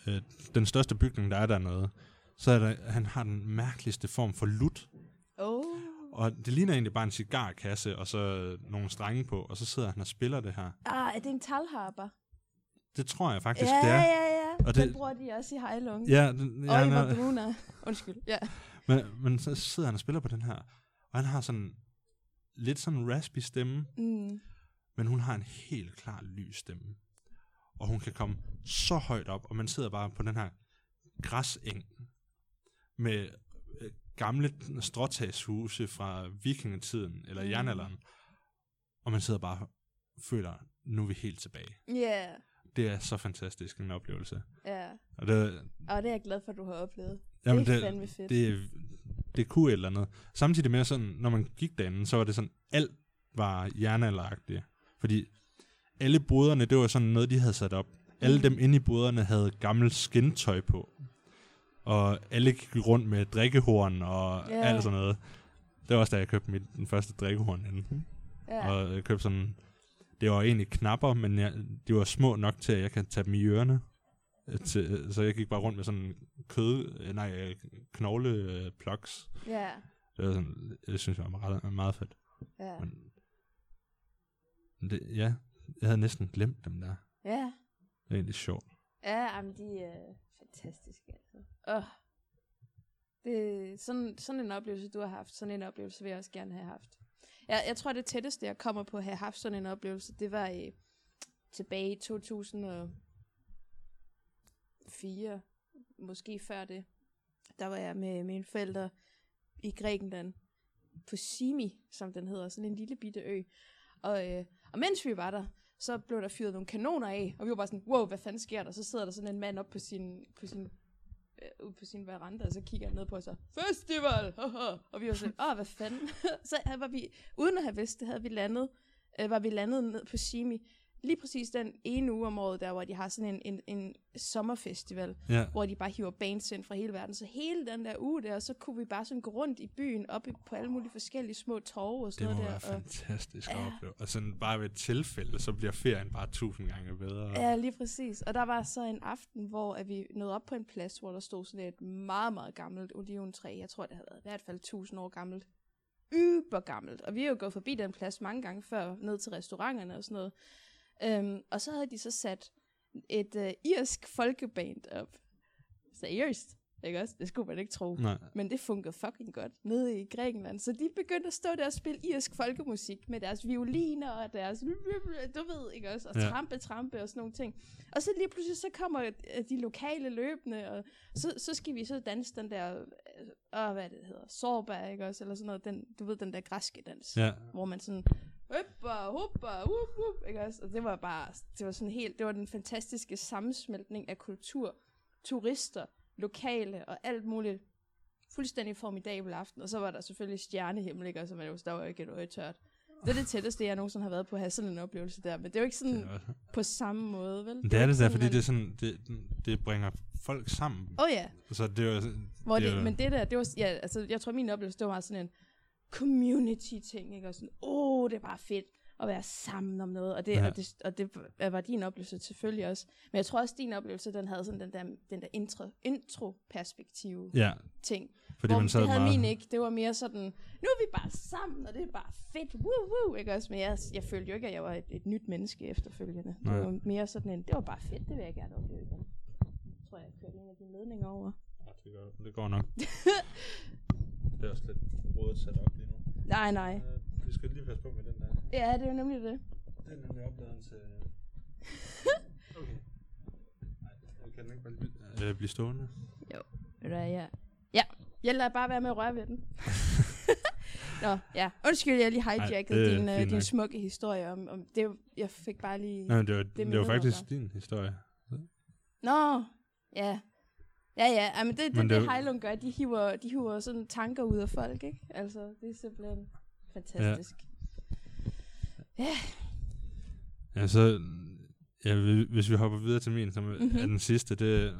Speaker 2: Øh, den største bygning, der er dernede. Så er der, han har den mærkeligste form for lut.
Speaker 3: Oh.
Speaker 2: Og det ligner egentlig bare en cigarkasse, og så nogle strenge på, og så sidder han og spiller det her.
Speaker 3: Ah, er det en talharper?
Speaker 2: Det tror jeg faktisk,
Speaker 3: ja,
Speaker 2: det er.
Speaker 3: ja, ja.
Speaker 2: Og
Speaker 3: Og
Speaker 2: det-
Speaker 3: Den bruger de også i Heilung.
Speaker 2: Ja, den, ja,
Speaker 3: Oliver Bruna. Undskyld. Ja.
Speaker 2: men, men så sidder han og spiller på den her, og han har sådan lidt sådan en raspy stemme,
Speaker 3: Mm.
Speaker 2: men hun har en helt klar lys stemme. Og hun kan komme så højt op, og man sidder bare på den her græseng med øh, gamle stråtagshuse fra vikingetiden, eller
Speaker 3: Mm.
Speaker 2: jernalderen, og man sidder bare og føler, nu er vi helt tilbage.
Speaker 3: Ja.
Speaker 2: Det er så fantastisk en oplevelse.
Speaker 3: Ja.
Speaker 2: Og det,
Speaker 3: Og det er jeg glad for, at du har oplevet.
Speaker 2: jamen
Speaker 3: det er
Speaker 2: det,
Speaker 3: fandme fedt.
Speaker 2: det, det kunne et eller andet. Samtidig med sådan, når man gik derinde, så var det sådan, alt var jernalderagtigt. Fordi alle boderne, det var sådan noget, de havde sat op. Alle
Speaker 3: Mm.
Speaker 2: dem inde i boderne havde gammelt skintøj på. Og alle gik rundt med drikkehorn og yeah. alt sådan noget. Det var også da jeg købte mit, den første drikkehorn inde.
Speaker 3: ja.
Speaker 2: Og jeg købte sådan, det var egentlig knapper, men jeg, de var små nok til, at jeg kan tage dem i ørerne. Øh, Til, så jeg gik bare rundt med sådan kød, øh, nej, øh, knogle øh, plugs.
Speaker 3: ja.
Speaker 2: Det, var sådan, det synes jeg var meget, meget fedt.
Speaker 3: Ja.
Speaker 2: Men, men det, ja, jeg havde næsten glemt dem der.
Speaker 3: Ja.
Speaker 2: Det er egentlig sjovt.
Speaker 3: Ja, jamen, de er fantastiske, altså. Åh. Det, sådan, sådan en oplevelse, du har haft, sådan en oplevelse vil jeg også gerne have haft. Jeg, jeg tror, det tætteste, jeg kommer på at have haft sådan en oplevelse, det var i, tilbage i 2004, måske før det. Der var jeg med mine forældre i Grækenland, på Simi, som den hedder, sådan en lille bitte ø. Og, øh, og mens vi var der, så blev der fyret nogle kanoner af, og vi var bare sådan, wow, hvad fanden sker der? Så sidder der sådan en mand op på sin, på sin, Øh, ud på sin veranda, og så kigger han ned på os og festival! haha." <laughs> og vi var sådan, åh, hvad fanden? <laughs> så var vi, uden at have vidst det, havde vi landet, øh, var vi landet ned på Simi, lige præcis den ene uge om året, der hvor de har sådan en, en, en sommerfestival,
Speaker 2: Ja,
Speaker 3: hvor de bare hiver bands ind fra hele verden. Så hele den der uge der, så kunne vi bare sådan gå rundt i byen, op i, på alle mulige forskellige små torve og
Speaker 2: det
Speaker 3: sådan noget der. Og,
Speaker 2: fantastisk at
Speaker 3: Ja.
Speaker 2: opleve. Og sådan bare ved et tilfælde, så bliver ferien bare tusind gange bedre.
Speaker 3: Ja, lige præcis. Og der var så en aften, hvor at vi nåede op på en plads, hvor der stod sådan et meget, meget gammelt oliventræ. Jeg tror, det havde været i hvert fald 1000 år gammelt. Yber gammelt. Og vi har jo gået forbi den plads mange gange før, ned til restauranterne og sådan noget. Øhm, og så havde de så sat et øh, irsk folkeband op. Seriøst. Ikke også? Det skulle man ikke tro.
Speaker 2: Nej.
Speaker 3: Men det fungerede fucking godt nede i Grækenland. Så de begyndte at stå der og spille irsk folkemusik med deres violiner og deres... Du ved, ikke også? Og
Speaker 2: Ja.
Speaker 3: trampe, trampe og sådan nogle ting. Og så lige pludselig, så kommer øh, de lokale løbende, og så, så skal vi så danse den der... Øh, åh, hvad det hedder? Sorba, ikke også? Eller sådan noget. Den, du ved, den der græske dans.
Speaker 2: Ja.
Speaker 3: Hvor man sådan... Hoppa, hoppa, whoop, whoop, ikke også? Og det var bare... Det var sådan helt... Det var den fantastiske sammensmeltning af kultur, turister, lokale og alt muligt fuldstændig formidabel aften. Og så var der selvfølgelig stjernehimmel, ikke? Og så det jo, der var ikke et øje tørt. Det er det tætteste, jeg nogensinde har været på at have sådan en oplevelse der. Men det er jo ikke sådan
Speaker 2: Det
Speaker 3: på samme måde, vel?
Speaker 2: Men det er det der, fordi
Speaker 3: man...
Speaker 2: det, er sådan, det, det bringer folk sammen.
Speaker 3: Åh oh, ja,
Speaker 2: Så det er jo,
Speaker 3: Hvor
Speaker 2: det
Speaker 3: det,
Speaker 2: jo-
Speaker 3: men det der, det var, ja, altså, jeg tror, min oplevelse, det var sådan en community-ting, ikke? Og sådan, åh, oh, det er bare fedt at være sammen om noget, og det,
Speaker 2: Ja.
Speaker 3: ja. og det, og det var din oplevelse selvfølgelig også. Men jeg tror også, din oplevelse, den havde sådan den der, den der intro, intro-perspektiv
Speaker 2: ja,
Speaker 3: ting.
Speaker 2: fordi
Speaker 3: Hvor
Speaker 2: man sad
Speaker 3: det havde
Speaker 2: meget...
Speaker 3: min ikke. Det var mere sådan, nu er vi bare sammen, og det er bare fedt, woo, woo, ikke også? Men jeg, jeg følte jo ikke, at jeg var et, et nyt menneske efterfølgende. Det
Speaker 2: Nej.
Speaker 3: var mere sådan en, det var bare fedt, det vil jeg gerne opleve igen. Jeg tror, jeg kørte en af dine ledninger over.
Speaker 2: Det går, det går nok. <laughs> det er også lidt rodet sat op lige nu.
Speaker 3: Nej, nej.
Speaker 2: Vi skal lige passe på med den der.
Speaker 3: Ja, det er jo nemlig det.
Speaker 2: Den er nemlig opladen til... <laughs> Okay. Nej, jeg kan den ikke bare lige blive, øh, blive stående.
Speaker 3: Ved du hvad, ja. Ja, jeg lader bare være med at røre ved den. <laughs> Nå, ja. Undskyld, jeg lige hijackede
Speaker 2: det er
Speaker 3: din,
Speaker 2: fint
Speaker 3: din smukke historie om, om det. Jeg fik bare lige...
Speaker 2: Nej, det var, det,
Speaker 3: er
Speaker 2: det var faktisk
Speaker 3: ord,
Speaker 2: din historie.
Speaker 3: Nå, ja. Ja, ja, ja men det, det,
Speaker 2: Men det
Speaker 3: det, Heilung gør, de hiver, de hiver sådan tanker ud af folk, ikke? Altså, det er simpelthen fantastisk.
Speaker 2: Ja, så... Ja, hvi- hvis vi hopper videre til min, som mm-hmm.
Speaker 3: Mhm.
Speaker 2: er den sidste, det...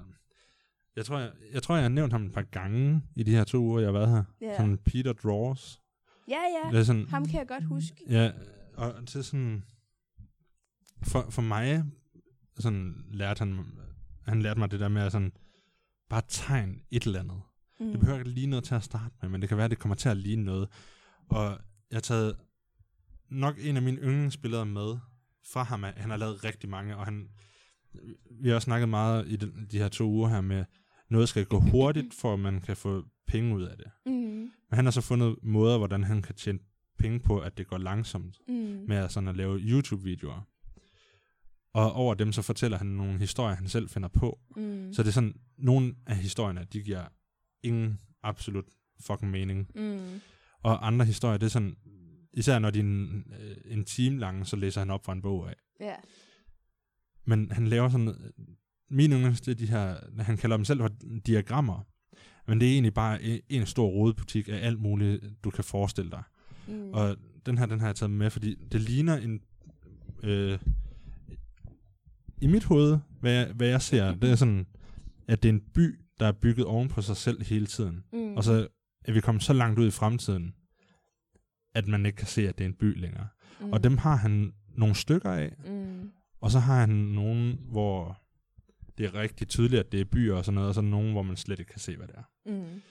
Speaker 2: Jeg tror jeg, jeg tror, jeg har nævnt ham et par gange i de her to uger, jeg har været her.
Speaker 3: Ja,
Speaker 2: Sådan Peter Draws.
Speaker 3: ja, ja.
Speaker 2: Det er sådan,
Speaker 3: Ham kan jeg godt huske.
Speaker 2: Ja, og til sådan... For, for mig, sådan lærte han, han lærte mig det der med at sådan, bare tegne et eller andet.
Speaker 3: Mm.
Speaker 2: Det behøver ikke lige noget til at starte med, men det kan være, at det kommer til at ligne noget. Og jeg har taget nok en af mine yndlingsbilleder med fra ham. Han har lavet rigtig mange, og han, vi har også snakket meget i den, de her to uger her med, noget skal gå hurtigt, for at man kan få penge ud af det.
Speaker 3: Mm.
Speaker 2: Men han har så fundet måder, hvordan han kan tjene penge på, at det går langsomt
Speaker 3: Mm.
Speaker 2: med at, sådan at lave YouTube-videoer. Og over dem så fortæller han nogle historier, han selv finder på.
Speaker 3: Mm.
Speaker 2: Så det er sådan, nogle af historierne, de giver ingen absolut fucking mening.
Speaker 3: Mm.
Speaker 2: Og andre historier, det er sådan, især når de er en, øh, en time lange, så læser han op fra en bog af.
Speaker 3: Ja.
Speaker 2: Men han laver sådan, min yndlings, det er de her, han kalder dem selv for diagrammer. Men det er egentlig bare en, en stor rodebutik af alt muligt, du kan forestille dig.
Speaker 3: Mm.
Speaker 2: Og den her, den har jeg taget med, fordi det ligner en... Øh, I mit hoved, hvad jeg, hvad jeg ser, det er sådan, at det er en by, der er bygget oven på sig selv hele tiden.
Speaker 3: mm.
Speaker 2: Og så er vi kommet så langt ud i fremtiden, at man ikke kan se, at det er en by længere.
Speaker 3: mm.
Speaker 2: Og dem har han nogle stykker af,
Speaker 3: Mm.
Speaker 2: og så har han nogle, hvor det er rigtig tydeligt, at det er byer og sådan noget, og så nogle, hvor man slet ikke kan se, hvad det er.
Speaker 3: Mm.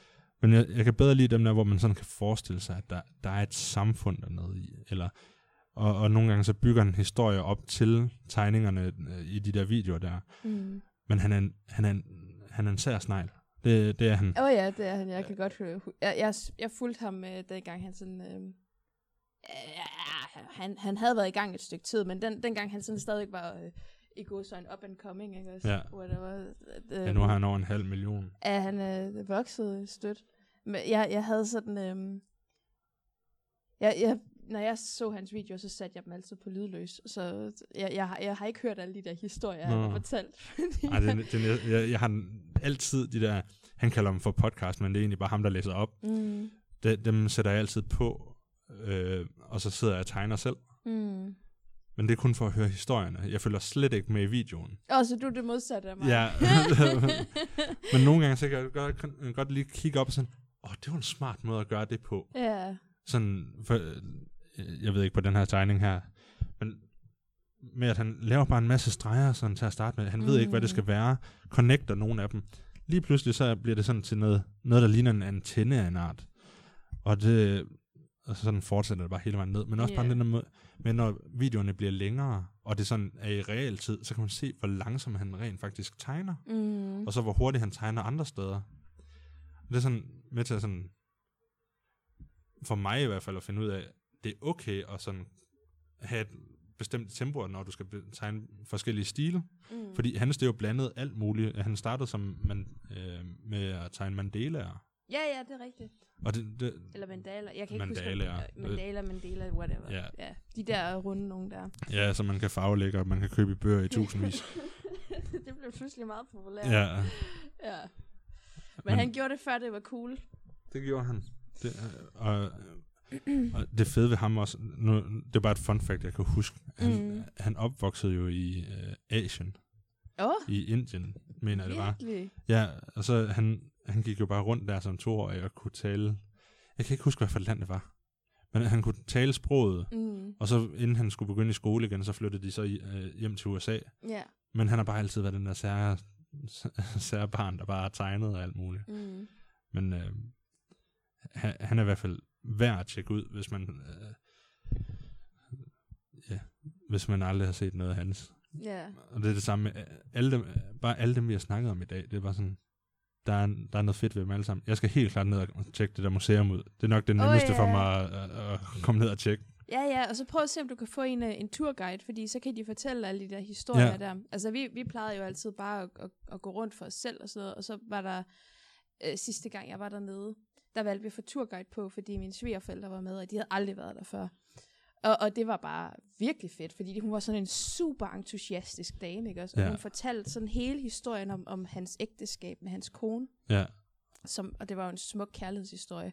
Speaker 2: Men jeg, jeg kan bedre lide dem der, hvor man sådan kan forestille sig, at der, der er et samfund dernede i. Eller, og, og nogle gange så bygger han historier op til tegningerne øh, i de der videoer der.
Speaker 3: Mm.
Speaker 2: Men han er en, han er en, han er en sær snegl. Det, det er han.
Speaker 3: Åh oh, ja, det er han. Jeg kan godt høre. Jeg, jeg, jeg fulgte ham, øh, dengang han sådan... Øh, øh, han, han havde været i gang et stykke tid, men den, dengang han sådan stadig var øh, i god sådan up and coming, ikke også?
Speaker 2: Ja.
Speaker 3: Var, øh,
Speaker 2: Ja, nu har han over en halv million.
Speaker 3: Ja, han er øh, vokset stødt. Men jeg, jeg havde sådan... Øh, jeg, jeg, når jeg så hans videoer, så satte jeg dem altid på lydløs. Så jeg, jeg, har- jeg har ikke hørt alle de der historier, han
Speaker 2: Nå.
Speaker 3: har fortalt. <laughs>
Speaker 2: Ej, det, det, jeg, jeg har altid de der, han kalder dem for podcast, men det er egentlig bare ham, der læser op.
Speaker 3: mm,
Speaker 2: De, dem sætter jeg altid på, øh, og så sidder jeg og tegner selv.
Speaker 3: mm.
Speaker 2: Men det er kun for at høre historierne. Jeg følger slet ikke med i videoen.
Speaker 3: Og så du er det modsatte af mig.
Speaker 2: Ja. <laughs> Men nogle gange, så kan jeg godt, kan- godt lige kigge op og sådan, åh, det var en smart måde at gøre det på.
Speaker 3: ja.
Speaker 2: Sådan, for, jeg ved ikke på den her tegning her, men med at han laver bare en masse streger sådan til at starte med. Han mm. ved ikke, hvad det skal være. Connecter nogle af dem. Lige pludselig så bliver det sådan til noget, noget der ligner en antenne af en art. Og det, og så sådan fortsætter det bare hele vejen ned. Men også yeah. bare den der måde, men når videoerne bliver længere, og det sådan er i realtid, så kan man se, hvor langsomt han rent faktisk tegner.
Speaker 3: Mm.
Speaker 2: Og så hvor hurtigt han tegner andre steder. Det er sådan med til at sådan, for mig i hvert fald at finde ud af, det er okay at sådan have et bestemt tempo, når du skal tegne forskellige stile.
Speaker 3: Mm.
Speaker 2: Fordi hans, det er jo blandet alt muligt. Han startede som man, øh, med at tegne mandalaer.
Speaker 3: Ja, ja, det er rigtigt.
Speaker 2: Og det, det,
Speaker 3: Eller mandala. Jeg kan ikke
Speaker 2: Mandalaer.
Speaker 3: huske, hvad- mandala, mandala, whatever.
Speaker 2: Ja.
Speaker 3: ja. De der runde nogen der.
Speaker 2: ja, så man kan farvelægge, og man kan købe i bøger i tusindvis. <laughs>
Speaker 3: det blev pludselig meget populært.
Speaker 2: ja,
Speaker 3: ja. Men,
Speaker 2: Men-
Speaker 3: han gjorde det før det var cool.
Speaker 2: det gjorde han. Det, øh, og, og det fede ved ham også, nu, det er bare et fun fact, jeg kan huske. Han,
Speaker 3: Mm.
Speaker 2: han opvoksede jo i øh, Asien,
Speaker 3: oh,
Speaker 2: i Indien, mener jeg det var. Ja, og så han, han gik jo bare rundt der som toårig og kunne tale, jeg kan ikke huske, hvad for land det var, men han kunne tale sproget,
Speaker 3: Mm.
Speaker 2: og så inden han skulle begynde i skole igen, så flyttede de så øh, hjem til USA.
Speaker 3: Ja.
Speaker 2: Men han har bare altid været den der sære, <laughs> sære barn, der bare har tegnet og alt muligt.
Speaker 3: Mm.
Speaker 2: Men øh, han, han er i hvert fald værd at tjekke ud, hvis man, øh, ja, hvis man aldrig har set noget af hans.
Speaker 3: Ja.
Speaker 2: Og det er det samme med øh, alle dem, øh, bare alle dem, vi har snakket om i dag. Det bare sådan, der er, der er noget fedt ved dem alle sammen. Jeg skal helt klart ned og tjekke det der museum ud. Det er nok det nemmeste oh, for
Speaker 3: ja.
Speaker 2: mig at, at, at komme ned og tjekke.
Speaker 3: Ja, ja, og så prøv at se, om du kan få en, øh, en turguide, fordi så kan de fortælle alle de der historier
Speaker 2: Ja.
Speaker 3: der. Altså, vi, vi plejede jo altid bare at, at, at gå rundt for os selv og sådan noget, og så var der øh, sidste gang, jeg var dernede, der valgte vi at få turguide på, fordi mine svigerforældre var med, og de havde aldrig været der før. Og, og det var bare virkelig fedt, fordi hun var sådan en super entusiastisk dame, ikke også? Og
Speaker 2: Ja.
Speaker 3: hun fortalte sådan hele historien om, om hans ægteskab med hans kone,
Speaker 2: Ja,
Speaker 3: som, og det var jo en smuk kærlighedshistorie.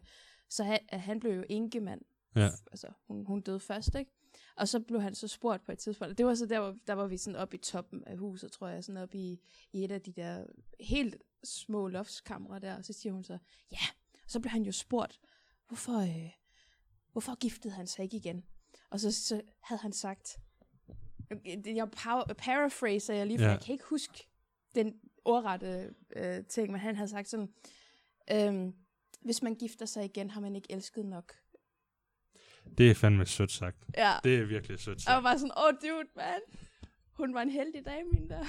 Speaker 3: Så han, han blev jo enkemand
Speaker 2: ja,
Speaker 3: altså hun, hun døde først, ikke? Og så blev han så spurgt på et tidspunkt, og det var så der, hvor, der var vi sådan oppe i toppen af huset, tror jeg, sådan oppe i, i et af de der helt små loftskamre der, og så siger hun så, ja, så blev han jo spurgt, hvorfor, øh, hvorfor giftede han sig ikke igen? Og så, så havde han sagt, det- jeg power, paraphraser jeg lige, for
Speaker 2: Ja.
Speaker 3: jeg kan ikke huske den ordrette øh, ting, men han havde sagt sådan, øhm, hvis man gifter sig igen, har man ikke elsket nok.
Speaker 2: det er fandme sødt sagt.
Speaker 3: Ja.
Speaker 2: Det er virkelig sødt
Speaker 3: Og jeg
Speaker 2: sagt.
Speaker 3: var sådan, åh, oh, dude, man. Hun var en heldig dame, min der.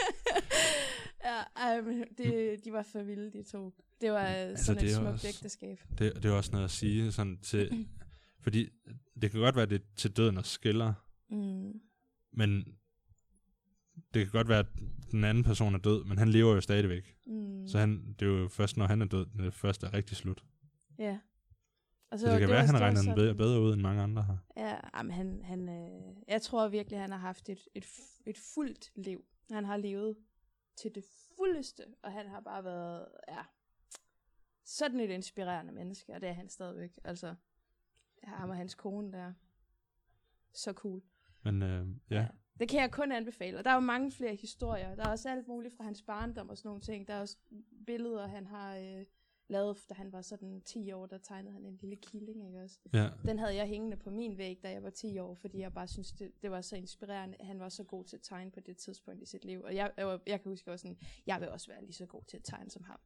Speaker 3: <laughs> ja, ej, men det, de var for vilde, de to. Det var altså, sådan
Speaker 2: det
Speaker 3: et
Speaker 2: er
Speaker 3: smukt
Speaker 2: også-
Speaker 3: ægteskab.
Speaker 2: Det, det er også noget at sige sådan til, <clears throat> fordi det kan godt være, det er til døden og skiller,
Speaker 3: Mm.
Speaker 2: men det kan godt være, at den anden person er død, men han lever jo stadigvæk.
Speaker 3: Mm.
Speaker 2: Så han, det er jo først, når han er død, det første er rigtig slut.
Speaker 3: Ja. Og
Speaker 2: Så, så det kan være,
Speaker 3: var-
Speaker 2: at han
Speaker 3: det
Speaker 2: regner den bedre, bedre ud, end mange andre har.
Speaker 3: Ja, jamen, han, han, øh, jeg tror virkelig, han har haft et, et, et fuldt liv. Han har levet til det fuldeste, og han har bare været, ja, sådan et inspirerende menneske, og det er han stadigvæk. Altså, ham og hans kone der. Så cool.
Speaker 2: Men øh, ja,
Speaker 3: Det kan jeg kun anbefale. Og der er jo mange flere historier. Der er også alt muligt fra hans barndom og sådan nogle ting. Der er også billeder, han har øh, lavet, da han var sådan 10 år, der tegnede han en lille killing, ikke også?
Speaker 2: ja,
Speaker 3: Den havde jeg hængende på min væg, da jeg var 10 år, fordi jeg bare synes, det, det var så inspirerende. Han var så god til at tegne på det tidspunkt i sit liv. Og jeg, jeg, var, jeg kan huske, var sådan, jeg vil også være lige så god til at tegne som ham.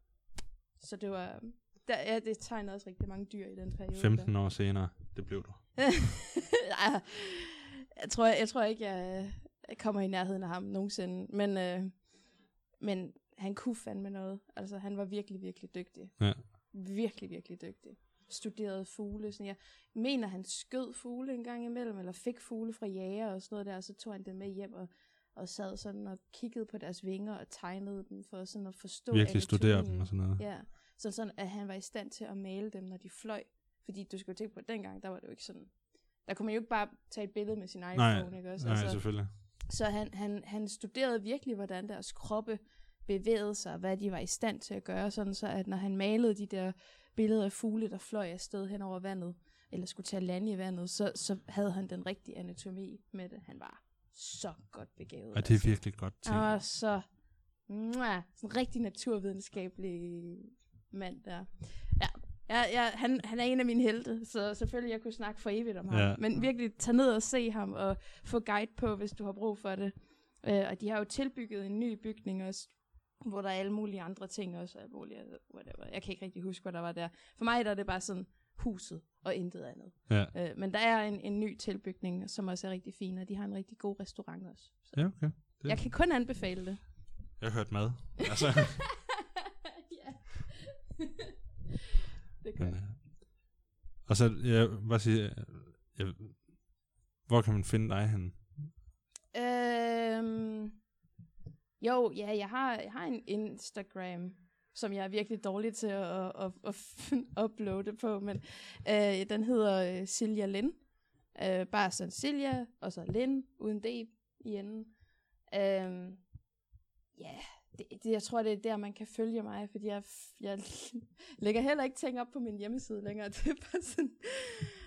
Speaker 3: Så det var, der, ja, det tegnede også rigtig mange dyr i den periode.
Speaker 2: 15 år senere, det blev du. <laughs>
Speaker 3: Jeg tror, jeg, jeg tror ikke, jeg, jeg kommer i nærheden af ham nogensinde. Men, øh, men han kunne fandme noget. Altså, han var virkelig, virkelig dygtig.
Speaker 2: Ja.
Speaker 3: Virkelig, virkelig dygtig. Studerede fugle. Sådan, jeg mener, han skød fugle en gang imellem, eller fik fugle fra jæger og sådan noget der, og så tog han dem med hjem og, og sad sådan og kiggede på deres vinger og tegnede dem for sådan at forstå
Speaker 2: Virkelig studere dem og sådan noget.
Speaker 3: Ja, så sådan, at han var i stand til at male dem, når de fløj. Fordi du skal jo tænke på, at dengang, der var det jo ikke sådan... Der kunne man jo ikke bare tage et billede med sin iPhone,
Speaker 2: Nej,
Speaker 3: ikke også?
Speaker 2: Nej, altså, selvfølgelig.
Speaker 3: så han, han, han studerede virkelig, hvordan deres kroppe bevægede sig, og hvad de var i stand til at gøre, sådan så at når han malede de der billeder af fugle, der fløj afsted hen over vandet, eller skulle tage land i vandet, så, så havde han den rigtige anatomi med det. Han var så godt begavet.
Speaker 2: Og det er virkelig godt tænkt.
Speaker 3: var så... Mwah, sådan en rigtig naturvidenskabelig mand der. Ja, ja, ja han, han er en af mine helte, så selvfølgelig jeg kunne snakke for evigt om ham.
Speaker 2: Ja.
Speaker 3: Men virkelig tage ned og se ham og få guide på, hvis du har brug for det. Øh, og de har jo tilbygget en ny bygning også, hvor der er alle mulige andre ting også. Muligt, altså, whatever. Jeg kan ikke rigtig huske, hvad der var der. For mig der er det bare sådan huset og intet andet.
Speaker 2: Ja.
Speaker 3: Øh, men der er en, en ny tilbygning, som også er rigtig fin, og de har en rigtig god restaurant også. Så
Speaker 2: Ja, okay. Det-
Speaker 3: jeg kan kun anbefale det.
Speaker 2: Jeg har hørt mad. Altså, <laughs>
Speaker 3: ja. godt.
Speaker 2: Men, øh, og så, jeg bare sige, øh, jeg, hvor kan man finde dig hen?
Speaker 3: Øhm, jo, ja, jeg har, jeg har en Instagram, som jeg er virkelig dårlig til at, at, at, at <laughs> uploade på, men øh, den hedder øh, Silja Lind. Øh, bare sådan Silja, og så Lind, uden D i enden. Øhm, ja, det, det, jeg tror, det er der, man kan følge mig, fordi jeg, jeg <laughs> lægger heller ikke ting op på min hjemmeside længere. <laughs> Det er bare sådan...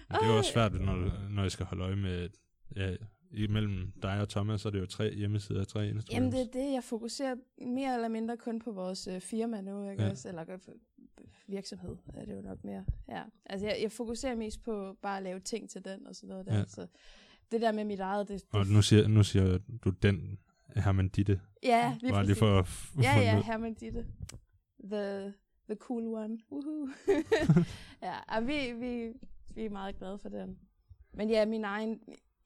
Speaker 2: Men det er også svært, når, når jeg skal holde øje med, ja, imellem dig og Thomas, så er det jo tre hjemmesider og tre Instagrams.
Speaker 3: Jamen, det er det, jeg fokuserer mere eller mindre kun på vores øh, firma nu, ikke
Speaker 2: Ja.
Speaker 3: også? Eller øh, virksomhed er det jo nok mere. Ja. Altså, jeg, jeg fokuserer mest på bare at lave ting til den og sådan noget der.
Speaker 2: Ja.
Speaker 3: Så det der med mit eget, det... det
Speaker 2: Og nu siger, nu siger du den Herman Ditte.
Speaker 3: ja, lige
Speaker 2: Bare lige for at
Speaker 3: Ja, ja. Herman Ditte. The, the cool one. Woohoo. <laughs> ja, og vi, vi, vi er meget glade for den. Men ja, min egen,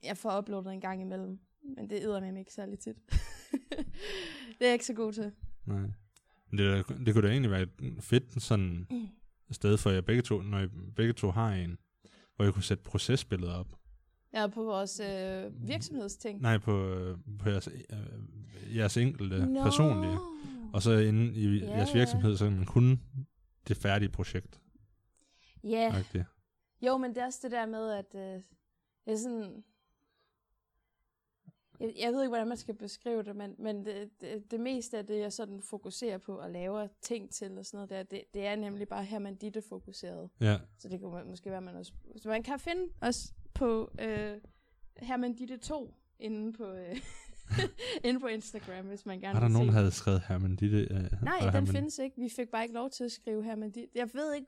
Speaker 3: jeg får uploadet en gang imellem. Men det æder mig ikke særlig tit. <laughs> det er jeg ikke så god til.
Speaker 2: Nej. Men det, det kunne da egentlig være et fedt sådan sted for jer begge to, når I begge to har en, hvor I kunne sætte procesbilleder op.
Speaker 3: Ja, på vores øh, virksomhedsting.
Speaker 2: Nej, på, øh, på jeres, øh, jeres enkelte
Speaker 3: Nå.
Speaker 2: personlige. Og så inde i
Speaker 3: Ja,
Speaker 2: jeres virksomhed, så man kun det færdige projekt.
Speaker 3: Ja,
Speaker 2: Yeah.
Speaker 3: jo, men det er også det der med, at øh, det er sådan... Jeg, jeg ved ikke, hvordan man skal beskrive det, men, men det, det, det meste af det, jeg sådan fokuserer på og laver ting til og sådan noget der, det, det er nemlig bare Herman Ditte fokuseret.
Speaker 2: Ja,
Speaker 3: Så det kunne måske være, man også... Så man kan finde os på øh, Herman Ditte 2 inde på, øh, <laughs> inde på Instagram, hvis man gerne
Speaker 2: var der
Speaker 3: vil
Speaker 2: nogen, der havde skrevet Herman Ditte? Øh,
Speaker 3: Nej, den
Speaker 2: Herman-
Speaker 3: findes ikke. Vi fik bare ikke lov til at skrive her, men de, jeg ved ikke,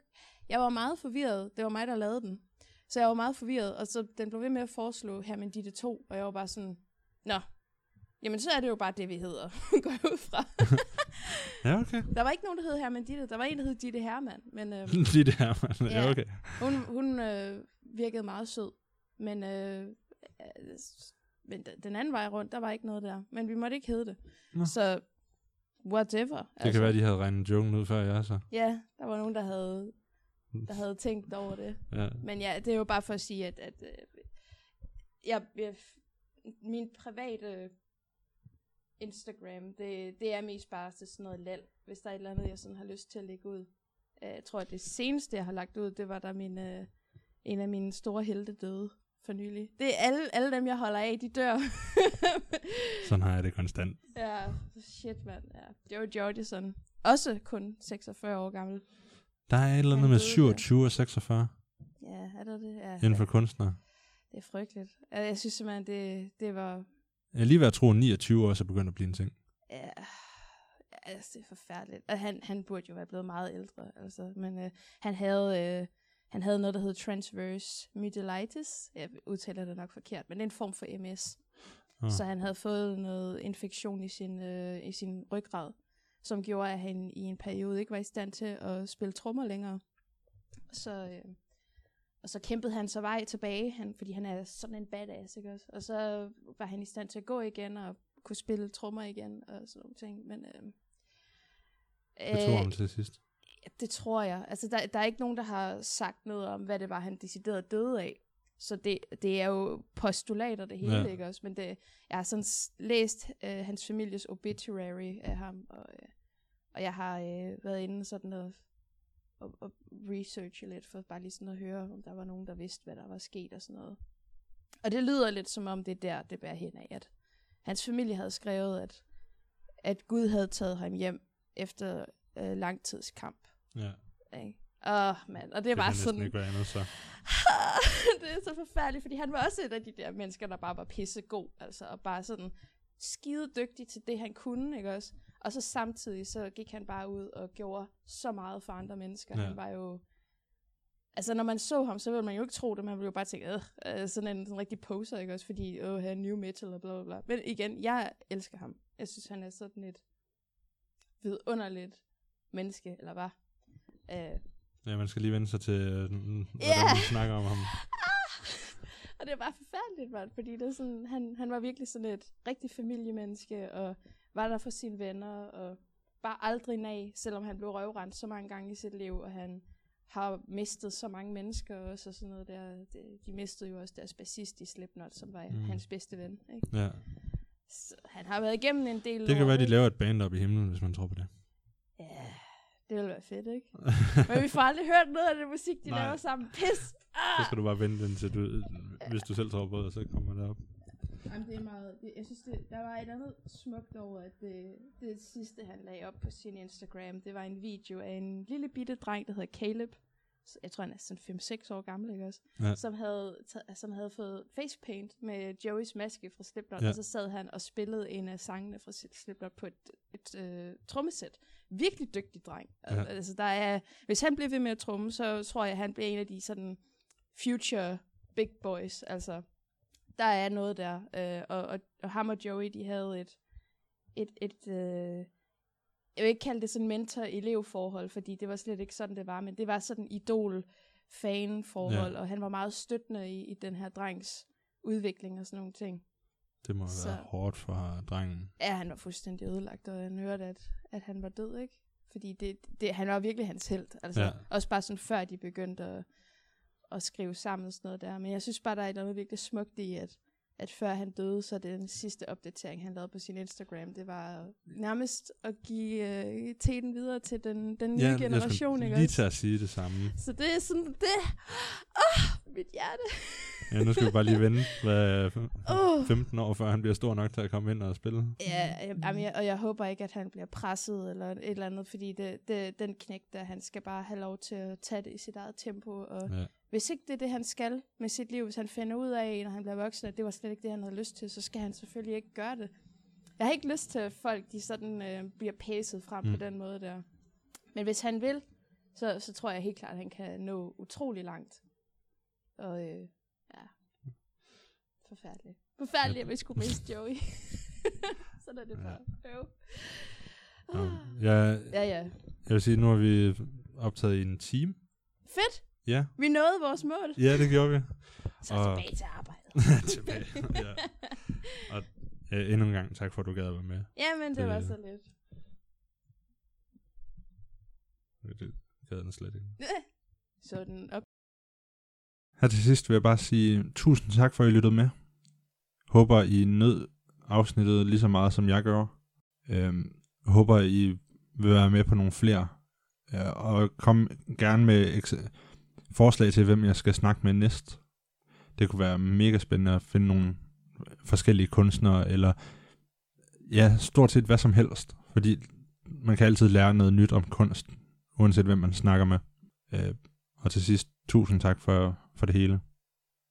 Speaker 3: jeg var meget forvirret. Det var mig, der lavede den. Så jeg var meget forvirret, og så den blev ved med at foreslå Herman Ditte 2, og jeg var bare sådan, nå, jamen så er det jo bare det, vi hedder, <laughs> går jeg ud fra. <laughs>
Speaker 2: Ja, okay.
Speaker 3: Der var ikke nogen, der hed Herman Ditte. Der var en, der hed Ditte Herman, men øh, <laughs>
Speaker 2: Ditte Herman. Ja,
Speaker 3: Ja.
Speaker 2: okay.
Speaker 3: hun, hun øh, virkede meget sød. Men, øh, øh, men den anden vej rundt, der var ikke noget der. Men vi måtte ikke hedde det.
Speaker 2: Nå.
Speaker 3: Så whatever.
Speaker 2: Det altså. kan være, de havde regnet joken ud før jeg så.
Speaker 3: Ja, der var nogen, der havde, der havde tænkt over det.
Speaker 2: Ja.
Speaker 3: Men ja, det er jo bare for at sige, at, at øh, jeg, jeg, min private Instagram, det, det er mest bare til sådan noget lal, hvis der er et eller andet, jeg sådan har lyst til at lægge ud. Øh, Jeg tror, at det seneste, jeg har lagt ud, det var da min, øh, en af mine store helte døde for nylig. Det er alle, alle dem, jeg holder af, de dør. <laughs>
Speaker 2: Sådan har jeg det konstant.
Speaker 3: ja, shit mand. Ja. Joe Georgeson. Også kun 46 år gammel.
Speaker 2: Der er et eller andet med
Speaker 3: døde,
Speaker 2: 27 og 46
Speaker 3: Ja, er der det? Ja,
Speaker 2: inden for kunstnere.
Speaker 3: Det er frygteligt. Altså, Jeg synes simpelthen, det, det var...
Speaker 2: Jeg lige ved at tro, at 29 også er begyndt at blive en ting.
Speaker 3: Ja, altså, det er forfærdeligt. Og han, han burde jo være blevet meget ældre, altså. Men øh, han havde... Øh, han havde noget, der hed transverse myelitis. Jeg udtaler det nok forkert, men det er en form for MS.
Speaker 2: Ah.
Speaker 3: Så han havde fået noget infektion i sin, øh, i sin ryggrad, som gjorde, at han i en periode ikke var i stand til at spille trommer længere. Så, øh, og så kæmpede han så vej tilbage, han, fordi han er sådan en badass, ikke også? Og så var han i stand til at gå igen og kunne spille trommer igen og sådan nogle ting. Men, øh,
Speaker 2: Det tog ham til sidst.
Speaker 3: det tror jeg. Altså, der, der er ikke nogen, der har sagt noget om, hvad det var, han decideret døde af. Så det, det er jo postulater, det hele,
Speaker 2: Ja.
Speaker 3: ikke også? Men det, jeg har sådan læst øh, hans families obituary af ham, og, øh, og jeg har øh, været inde sådan og, og, og researche lidt, for bare lige sådan at høre, om der var nogen, der vidste, hvad der var sket og sådan noget. Og det lyder lidt som om, det er der, det bærer hen af, at hans familie havde skrevet, at, at Gud havde taget ham hjem efter øh, lang tids kamp.
Speaker 2: Ja.
Speaker 3: Ikke? Åh, mand. Og det er
Speaker 2: det
Speaker 3: bare sådan...
Speaker 2: ikke være andet, så. <laughs>
Speaker 3: det er så forfærdeligt, fordi han var også et af de der mennesker, der bare var pissegod, altså, og bare sådan skide dygtig til det, han kunne, ikke også? Og så samtidig, så gik han bare ud og gjorde så meget for andre mennesker.
Speaker 2: Ja.
Speaker 3: Han var jo... Altså, når man så ham, så ville man jo ikke tro det. Man ville jo bare tænke, øh, øh, sådan en sådan rigtig poser, ikke også? Fordi, åh, han er new metal og bla bla bla. Men igen, jeg elsker ham. Jeg synes, han er sådan et vidunderligt menneske, eller hvad? Øh,
Speaker 2: Ja, man skal lige vende sig til, øh, hvordan
Speaker 3: Ja.
Speaker 2: man snakker om ham.
Speaker 3: Og det bare forfærdeligt, mand, fordi det sådan, han, han var virkelig sådan et rigtig familiemenneske, og var der for sine venner, og bare aldrig nej, selvom han blev røvrendt så mange gange i sit liv, og han har mistet så mange mennesker også, og sådan noget der. De, de mistede jo også deres bassist i Slipknot, som var
Speaker 2: Mm.
Speaker 3: hans bedste ven. Ikke?
Speaker 2: Ja.
Speaker 3: Så han har været igennem en del
Speaker 2: Det kan
Speaker 3: lort,
Speaker 2: være, de laver et band op i himlen, hvis man tror på det.
Speaker 3: Det ville være fedt, ikke? <laughs> Men vi får aldrig hørt noget af det musik, de
Speaker 2: Nej.
Speaker 3: laver sammen. Pis!
Speaker 2: Så
Speaker 3: Ah!
Speaker 2: skal du bare vente indtil du, hvis du selv tror på det, så kommer det op.
Speaker 3: Jamen, det er meget, det, jeg synes, det, der var et andet smukt over, at det, det sidste, han lagde op på sin Instagram, det var en video af en lille bitte dreng, der hedder Caleb. Jeg tror, han er sådan 5-6 år gammel, ikke også?
Speaker 2: Ja.
Speaker 3: Som, havde, som havde fået facepaint med Joeys maske fra Slipknot,
Speaker 2: Ja.
Speaker 3: og så sad han og spillede en af sangene fra Slipknot på et, et øh, trommesæt. Virkelig dygtig dreng.
Speaker 2: Ja.
Speaker 3: Altså, der er, hvis han bliver ved med at tromme, så tror jeg, han bliver en af de sådan future big boys. Altså, der er noget der. Øh, og, og, og ham og Joey, de havde et, et, et øh, jeg vil ikke kalde det sådan mentor-elev-forhold, fordi det var slet ikke sådan, det var, men det var sådan idol-fan-forhold, ja. og han var meget støttende i, i den her drengs udvikling og sådan nogle ting.
Speaker 2: Det må
Speaker 3: Så-
Speaker 2: være hårdt for drengen.
Speaker 3: Ja, han var fuldstændig ødelagt, og jeg hørte, at, at han var død, ikke? Fordi det, det, han var virkelig hans held. Altså,
Speaker 2: Ja.
Speaker 3: Også bare sådan før de begyndte at, at skrive sammen og sådan noget der. Men jeg synes bare, der er et eller andet virkelig smukt i, at, at før han døde, så den sidste opdatering, han lavede på sin Instagram, det var nærmest at give øh, teten videre til den, den nye
Speaker 2: Ja,
Speaker 3: generation,
Speaker 2: jeg skulle lige til at sige det samme.
Speaker 3: Så det er sådan, det... Åh, mit hjerte.
Speaker 2: Ja, nu skal vi bare lige vente hvad,
Speaker 3: Åh.
Speaker 2: 15 år, før han bliver stor nok til at komme ind og spille.
Speaker 3: Ja, jamen, jeg, og jeg håber ikke, at han bliver presset eller et eller andet, fordi det, det, den knæk der, han skal bare have lov til at tage det i sit eget tempo. Og
Speaker 2: Ja.
Speaker 3: hvis ikke det er det, han skal med sit liv, hvis han finder ud af, når han bliver voksen, at det var slet ikke det, han havde lyst til, så skal han selvfølgelig ikke gøre det. Jeg har ikke lyst til, at folk de sådan, øh, bliver pæset frem mm. På den måde der. Men hvis han vil, så, så tror jeg helt klart, at han kan nå utrolig langt. Og øh, forfærdeligt. Forfærdeligt, at vi skulle miste <laughs> Joey. <laughs> Sådan er det
Speaker 2: Ja.
Speaker 3: bare. Øv.
Speaker 2: Nå, jeg,
Speaker 3: Ja, ja.
Speaker 2: jeg vil sige, nu har vi optaget i en time.
Speaker 3: Fedt.
Speaker 2: Ja,
Speaker 3: Vi nåede vores mål.
Speaker 2: ja det gjorde vi. <laughs>
Speaker 3: Så
Speaker 2: Og-
Speaker 3: tilbage til arbejdet.
Speaker 2: Tilbage. ja. Og øh, endnu en gang tak for, at du gad at være med.
Speaker 3: Jamen, det
Speaker 2: Det-
Speaker 3: var så lidt.
Speaker 2: Det gad den slet ikke.
Speaker 3: Så den op.
Speaker 2: Her til sidst vil jeg bare sige tusind tak for, at I lyttede med. Håber, I nød afsnittet lige så meget, som jeg gør. Øhm, håber, I vil være med på nogle flere. Ja, og kom gerne med forslag til, hvem jeg skal snakke med næst. Det kunne være mega spændende at finde nogle forskellige kunstnere, eller ja, stort set hvad som helst. Fordi man kan altid lære noget nyt om kunst, uanset hvem man snakker med. Øh, og til sidst, tusind tak for, for det hele.